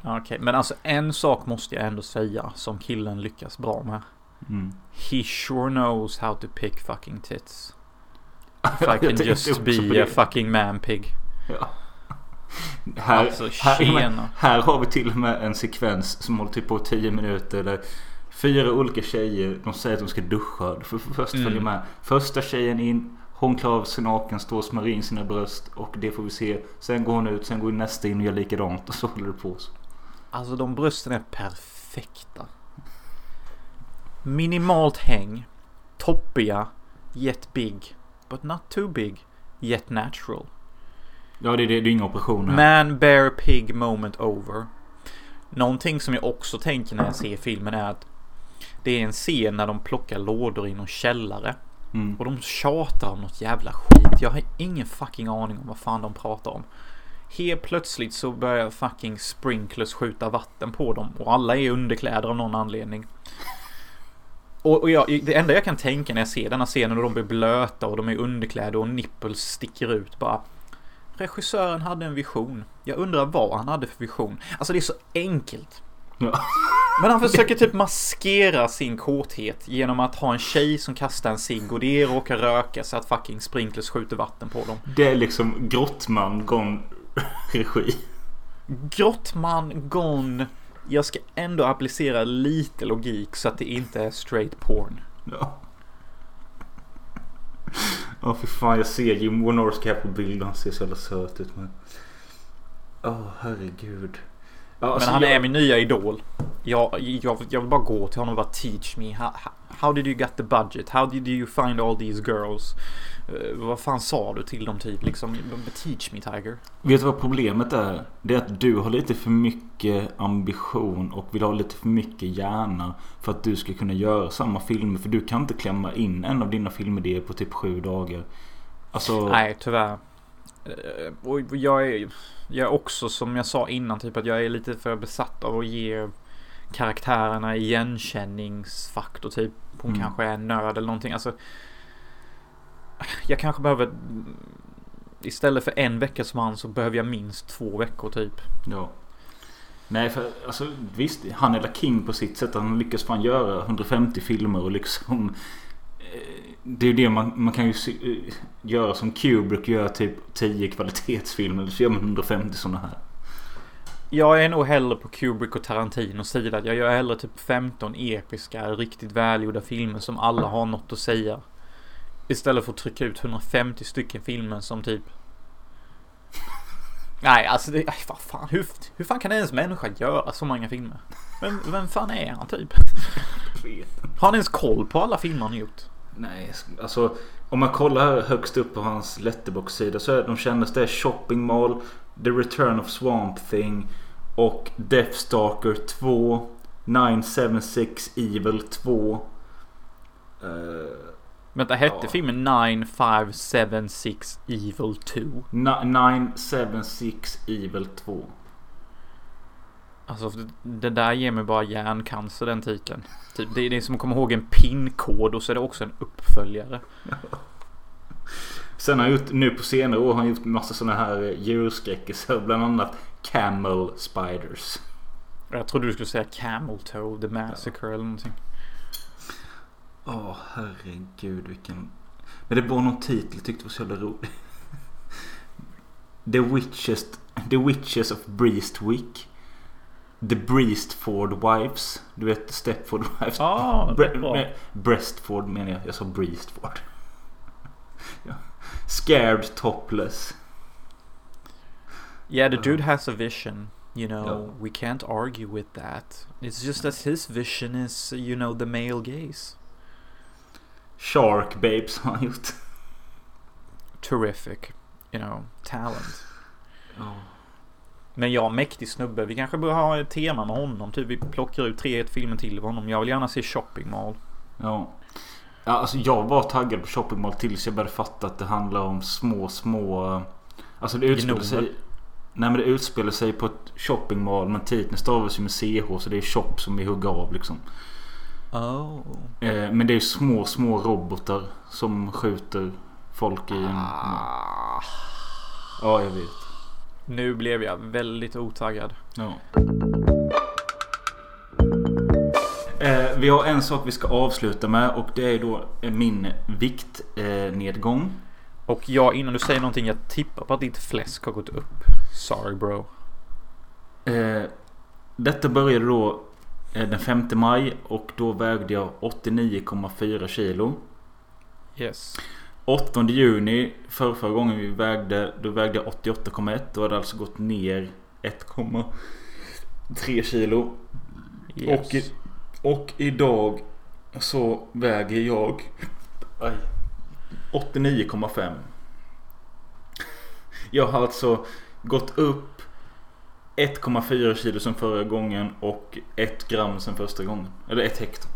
[SPEAKER 2] Okej, men alltså en sak måste jag ändå säga som killen lyckas bra med.
[SPEAKER 1] Mm.
[SPEAKER 2] He sure knows how to pick fucking tits. If I can just be a fucking man pig.
[SPEAKER 1] Ja. Här,
[SPEAKER 2] Alltså,
[SPEAKER 1] här, här har vi till och med en sekvens som håller typ på 10 minuter. Där fyra olika tjejer, de säger att de ska duscha. Du får först
[SPEAKER 2] Mm.
[SPEAKER 1] följa med. Första tjejen in, hon klarar av sig naken, står och smörjer in sina bröst. Och det får vi se. Sen går hon ut, sen går nästa in och gör likadant. Och så håller det på så.
[SPEAKER 2] Alltså de brösten är perfekta. Minimalt häng. Toppiga. Yet big. But not too big. Yet natural.
[SPEAKER 1] Ja, det, är- det, det är inga operationer.
[SPEAKER 2] Man bear pig moment over. Någonting som jag också tänker när jag ser filmen är att det är en scen när de plockar lådor i någon källare.
[SPEAKER 1] Mm.
[SPEAKER 2] Och de tjatar om något jävla skit. Jag har ingen fucking aning om vad fan de pratar om. Helt plötsligt så börjar fucking sprinklers skjuta vatten på dem. Och alla är underkläder av någon anledning. Och, och jag, det enda jag kan tänka när jag ser denna scenen och de blir blöta och de är i underkläder och nipples sticker ut bara. Regissören hade en vision. Jag undrar vad han hade för vision. Alltså det är så enkelt.
[SPEAKER 1] Ja. *laughs*
[SPEAKER 2] Men han försöker typ maskera sin kåthet genom att ha en tjej som kastar en cigg och det råkar röka så att fucking sprinklers skjuter vatten på dem.
[SPEAKER 1] Det är liksom Grottman gone *laughs* regi.
[SPEAKER 2] Grottman gone. Jag ska ändå applicera lite logik så att det inte är straight porn.
[SPEAKER 1] Ja. Ja för fan jag ser Jim Wynorski här på bild. Han ser så jävla söt ut. Men... Åh herregud. Ja,
[SPEAKER 2] Men
[SPEAKER 1] alltså,
[SPEAKER 2] han
[SPEAKER 1] jag...
[SPEAKER 2] är min nya idol. Jag, jag, jag vill bara gå till honom och bara teach me. How, how did you get the budget? How did you find all these girls? Eh, vad fan sa du till dem typ liksom? Teach me Tiger.
[SPEAKER 1] Vet du vad problemet är? Det är att du har lite för mycket ambition och vill ha lite för mycket hjärna för att du ska kunna göra samma filmer. För du kan inte klämma in en av dina filmidéer på typ sju dagar. Alltså...
[SPEAKER 2] Nej, tyvärr. Eh, Och jag är, jag är också som jag sa innan, typ att jag är lite för besatt av att ge karaktärerna igenkänningsfaktor. Typ hon
[SPEAKER 1] Mm.
[SPEAKER 2] kanske är en nörd eller någonting. Alltså, jag kanske behöver istället för en vecka som han så behöver jag minst två veckor typ.
[SPEAKER 1] Ja. Nej för alltså visst. Han är king på sitt sätt. Han lyckas fan göra 150 filmer och liksom. eh, Det är ju det man, man kan ju se, eh, göra som Kubrick gör typ 10 kvalitetsfilmer. Så gör man 150 sådana här.
[SPEAKER 2] Jag är nog hellre på Kubrick och Tarantinos sida. Jag gör hellre typ 15 episka, riktigt välgjorda filmer som alla har något att säga. Istället för att trycka ut 150 stycken filmer som typ... *laughs* Nej, alltså det... Aj, vad fan. Hur, hur fan kan ens människa göra så många filmer? Men vem fan är han typ? Har han ens koll på alla filmer han gjort?
[SPEAKER 1] Nej, alltså Om man kollar högst upp på hans letterbox-sida så är de kändaste är Shopping Mall, The Return of Swamp Thing och Deathstalker 2, 976 Evil 2. Uh,
[SPEAKER 2] Vänta, hette
[SPEAKER 1] Ja.
[SPEAKER 2] filmen 9576 Evil 2?
[SPEAKER 1] 976 Evil 2.
[SPEAKER 2] Alltså det- där ger mig bara hjärncancer den titeln. Typ, det är det är som att komma ihåg en pinkod och så är det också en uppföljare. *laughs*
[SPEAKER 1] Sen har han gjort, nu på senare år har han gjort massa sådana här eh, djurskräckisar. *laughs* Bland annat Camel Spiders.
[SPEAKER 2] Jag trodde du skulle säga Camel Toe, The Massacre eller någonting.
[SPEAKER 1] Åh herregud vilken... Men det var någon titel jag tyckte var så jävla rolig. *laughs* The Witches, The Witches of Breastwick. The Breastford Wives. Du vet Stepford Wives.
[SPEAKER 2] Ah,
[SPEAKER 1] bre- Breastford menar jag. Jag sa Breastford. *laughs* ja. Scared Topless.
[SPEAKER 2] Yeah, the uh-huh. dude has a vision. You know,
[SPEAKER 1] Ja.
[SPEAKER 2] we can't argue with that. It's just that his vision is, you know, the male gaze.
[SPEAKER 1] Shark Babes *laughs* har han.
[SPEAKER 2] Terrific. You know, talent.
[SPEAKER 1] Ja.
[SPEAKER 2] Men ja, mäktig snubbe. Vi kanske bör ha ett tema med honom. Typ vi plockar ut tre filmer till honom. Jag vill gärna se Shopping Mall.
[SPEAKER 1] Ja. Ja alltså jag var taggad på Shopping Mall tills jag började fatta att det handlar om små, små... eh, Alltså det utspelar sig... Nej men det utspelar sig på ett shopping mall men titeln stavas ju med CH så det är shop som är hugga av liksom.
[SPEAKER 2] Oh.
[SPEAKER 1] Eh, men det är ju små, små robotar som skjuter folk i en...
[SPEAKER 2] Ah.
[SPEAKER 1] Ja, jag vet.
[SPEAKER 2] Nu blev jag väldigt otaggad.
[SPEAKER 1] Ja. Eh, vi har en sak vi ska avsluta med och det är då min viktnedgång. Eh, nedgång.
[SPEAKER 2] Och ja, innan du säger någonting, jag tippar på att ditt fläsk har gått upp. Sorry bro.
[SPEAKER 1] Eh, detta började då eh, den 5 maj och då vägde jag 89,4 kilo.
[SPEAKER 2] Yes.
[SPEAKER 1] 8 juni för förra gången vi vägde då vägde jag 88,1. Då hade det alltså gått ner 1,3 kilo.
[SPEAKER 2] yes.
[SPEAKER 1] Och, och idag så väger jag aj, 89,5. Jag har alltså gått upp 1,4 kilo som förra gången och 1 gram som första gången. Eller 1 hektar.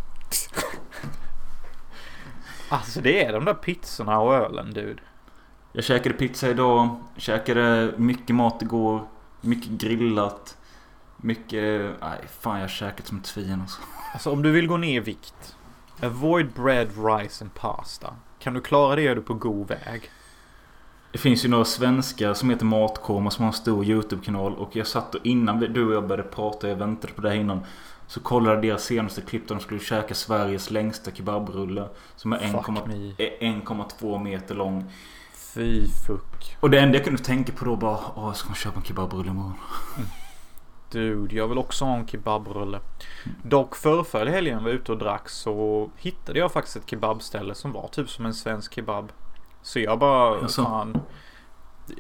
[SPEAKER 2] Alltså det är de där pizzorna och ölen dude.
[SPEAKER 1] Jag käkade pizza idag. Käkade mycket mat igår. Mycket grillat. Mycket... Nej, fan jag har käkat som ett svin alltså.
[SPEAKER 2] Alltså om du vill gå ner i vikt. Avoid bread, rice and pasta. Kan du klara det är du på god väg.
[SPEAKER 1] Det finns ju några svenskar som heter Matkoma som har en stor YouTube-kanal. Och jag satt och innan du och jag började prata, jag väntade på det här innan. Så kollade jag deras senaste klipp där de skulle käka Sveriges längsta kebabrulle. Som är
[SPEAKER 2] Fuck
[SPEAKER 1] 1,2
[SPEAKER 2] me.
[SPEAKER 1] är 1,2 meter lång.
[SPEAKER 2] Fy fuck.
[SPEAKER 1] Och det enda jag kunde tänka på då bara Åh, jag ska köpa en kebabrulle imorgon.
[SPEAKER 2] Dude, jag vill också ha en kebabrulle. Dock förrförra helgen var jag ute och drack så hittade jag faktiskt ett kebabställe som var typ som en svensk kebab. Så jag bara,
[SPEAKER 1] Jaså?
[SPEAKER 2] fan.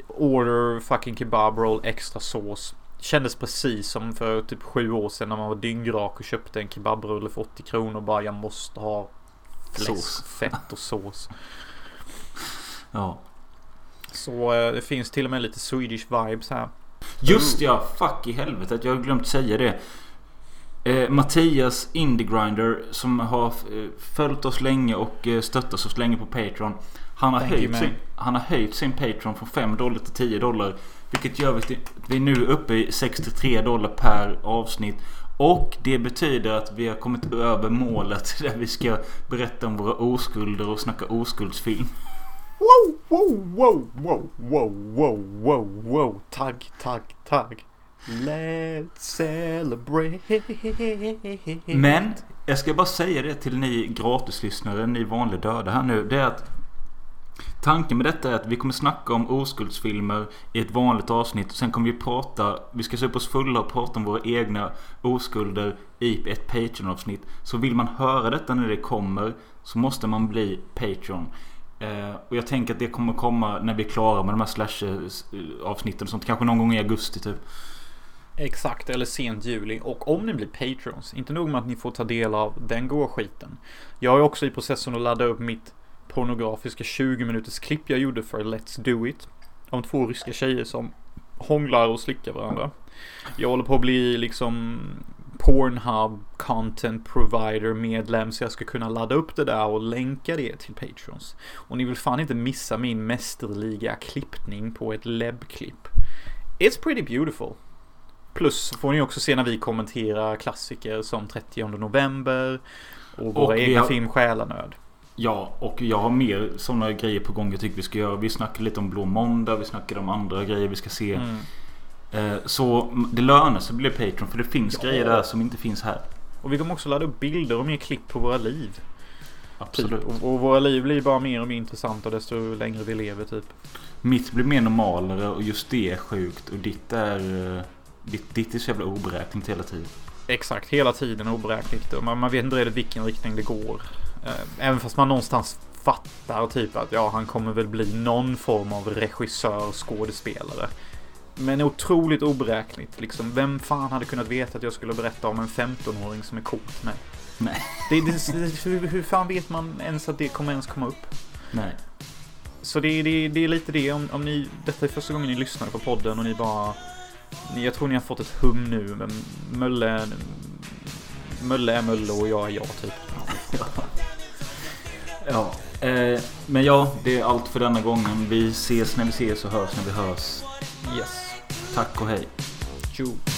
[SPEAKER 2] Order fucking kebab roll extra sås. Kändes precis som för typ sju år sedan när man var dyngrak och köpte en kebabrulle för 80 kronor. Bara jag måste ha fläsk,
[SPEAKER 1] Sås.
[SPEAKER 2] fett och sås.
[SPEAKER 1] Ja.
[SPEAKER 2] Så eh, det finns till och med lite Swedish vibes här.
[SPEAKER 1] Just ja, fuck i helvetet. Jag har glömt säga det. Eh, Mattias Indiegrinder som har eh, följt oss länge och eh, stöttat oss länge på Patreon. Han har,
[SPEAKER 2] Thank
[SPEAKER 1] höjt sin, han har höjt sin Patreon från 5 dollar till 10 dollar. Vilket gör att vi- vi är nu uppe i 63 dollar per avsnitt. Och det betyder att vi har kommit över målet där vi ska berätta om våra oskulder och snacka oskuldsfilm.
[SPEAKER 2] Wow, wow, wow, wow, wow, wow, wow, wow. Tagg, tagg, tagg. Let's celebrate.
[SPEAKER 1] Men jag ska bara säga det till ni gratislyssnare, ni vanliga döda här nu. Det är att Tanken med detta är att vi kommer snacka om oskuldsfilmer i ett vanligt avsnitt. Och sen kommer vi prata, vi ska supa oss fulla och prata om våra egna oskulder i ett Patreon-avsnitt. Så vill man höra detta när det kommer så måste man bli Patreon. Eh, och jag tänker att det kommer komma när vi är klara med de här slash-avsnitten. och Sånt kanske någon gång i augusti typ.
[SPEAKER 2] Exakt, eller sent juli. Och om ni blir patrons, inte nog med att ni får ta del av den goa skiten. Jag är också i processen att ladda upp mitt pornografiska 20 minuters klipp jag gjorde för Let's Do It. Om två ryska tjejer som hånglar och slickar varandra. Jag håller på att bli liksom Pornhub content provider medlem så jag ska kunna ladda upp det där och länka det till Patrons. Och ni vill fan inte missa min mästerliga klippning på ett LEB-klipp. It's pretty beautiful. Plus får ni också se när vi kommenterar klassiker som 30 november och våra
[SPEAKER 1] Och
[SPEAKER 2] egna
[SPEAKER 1] har-
[SPEAKER 2] film Själanöd.
[SPEAKER 1] Ja, och jag har mer sådana grejer på gång jag tycker vi ska göra. Vi snackar lite om Blå Måndag. Vi snackar om andra grejer vi ska se.
[SPEAKER 2] Mm.
[SPEAKER 1] Eh, Så det lönar sig att bli Patreon. För det finns
[SPEAKER 2] Ja.
[SPEAKER 1] grejer där som inte finns här.
[SPEAKER 2] Och vi kommer också ladda upp bilder och mer klipp på våra liv. Typ.
[SPEAKER 1] Absolut.
[SPEAKER 2] Och, och våra liv blir bara mer och mer intressanta desto längre vi lever typ.
[SPEAKER 1] Mitt blir mer normalare och just det är sjukt. Och ditt är... eh, Ditt, ditt är så jävla oberäkneligt hela tiden.
[SPEAKER 2] Exakt, hela tiden oberäkneligt. Och man, man vet inte riktigt vilken riktning det går. Eh, Även fast man någonstans fattar typ att ja, han kommer väl bli någon form av regissör, skådespelare. Men otroligt oberäkneligt. Liksom, vem fan hade kunnat veta att jag skulle berätta om en 15-åring som är coolt med?
[SPEAKER 1] Nej.
[SPEAKER 2] Det, det, det, hur, hur fan vet man ens att det kommer ens komma upp?
[SPEAKER 1] Nej.
[SPEAKER 2] Så det, det, det är lite det om, om ni, detta är första gången ni lyssnar på podden och ni bara, ni, jag tror ni har fått ett hum nu, men Mölle, Mölle är Mölle och jag är jag typ. *laughs*
[SPEAKER 1] Ja. Eh, men ja, det är allt för denna gången. Vi ses när vi ses och hörs när vi hörs.
[SPEAKER 2] Yes.
[SPEAKER 1] Tack och hej.
[SPEAKER 2] Tjo.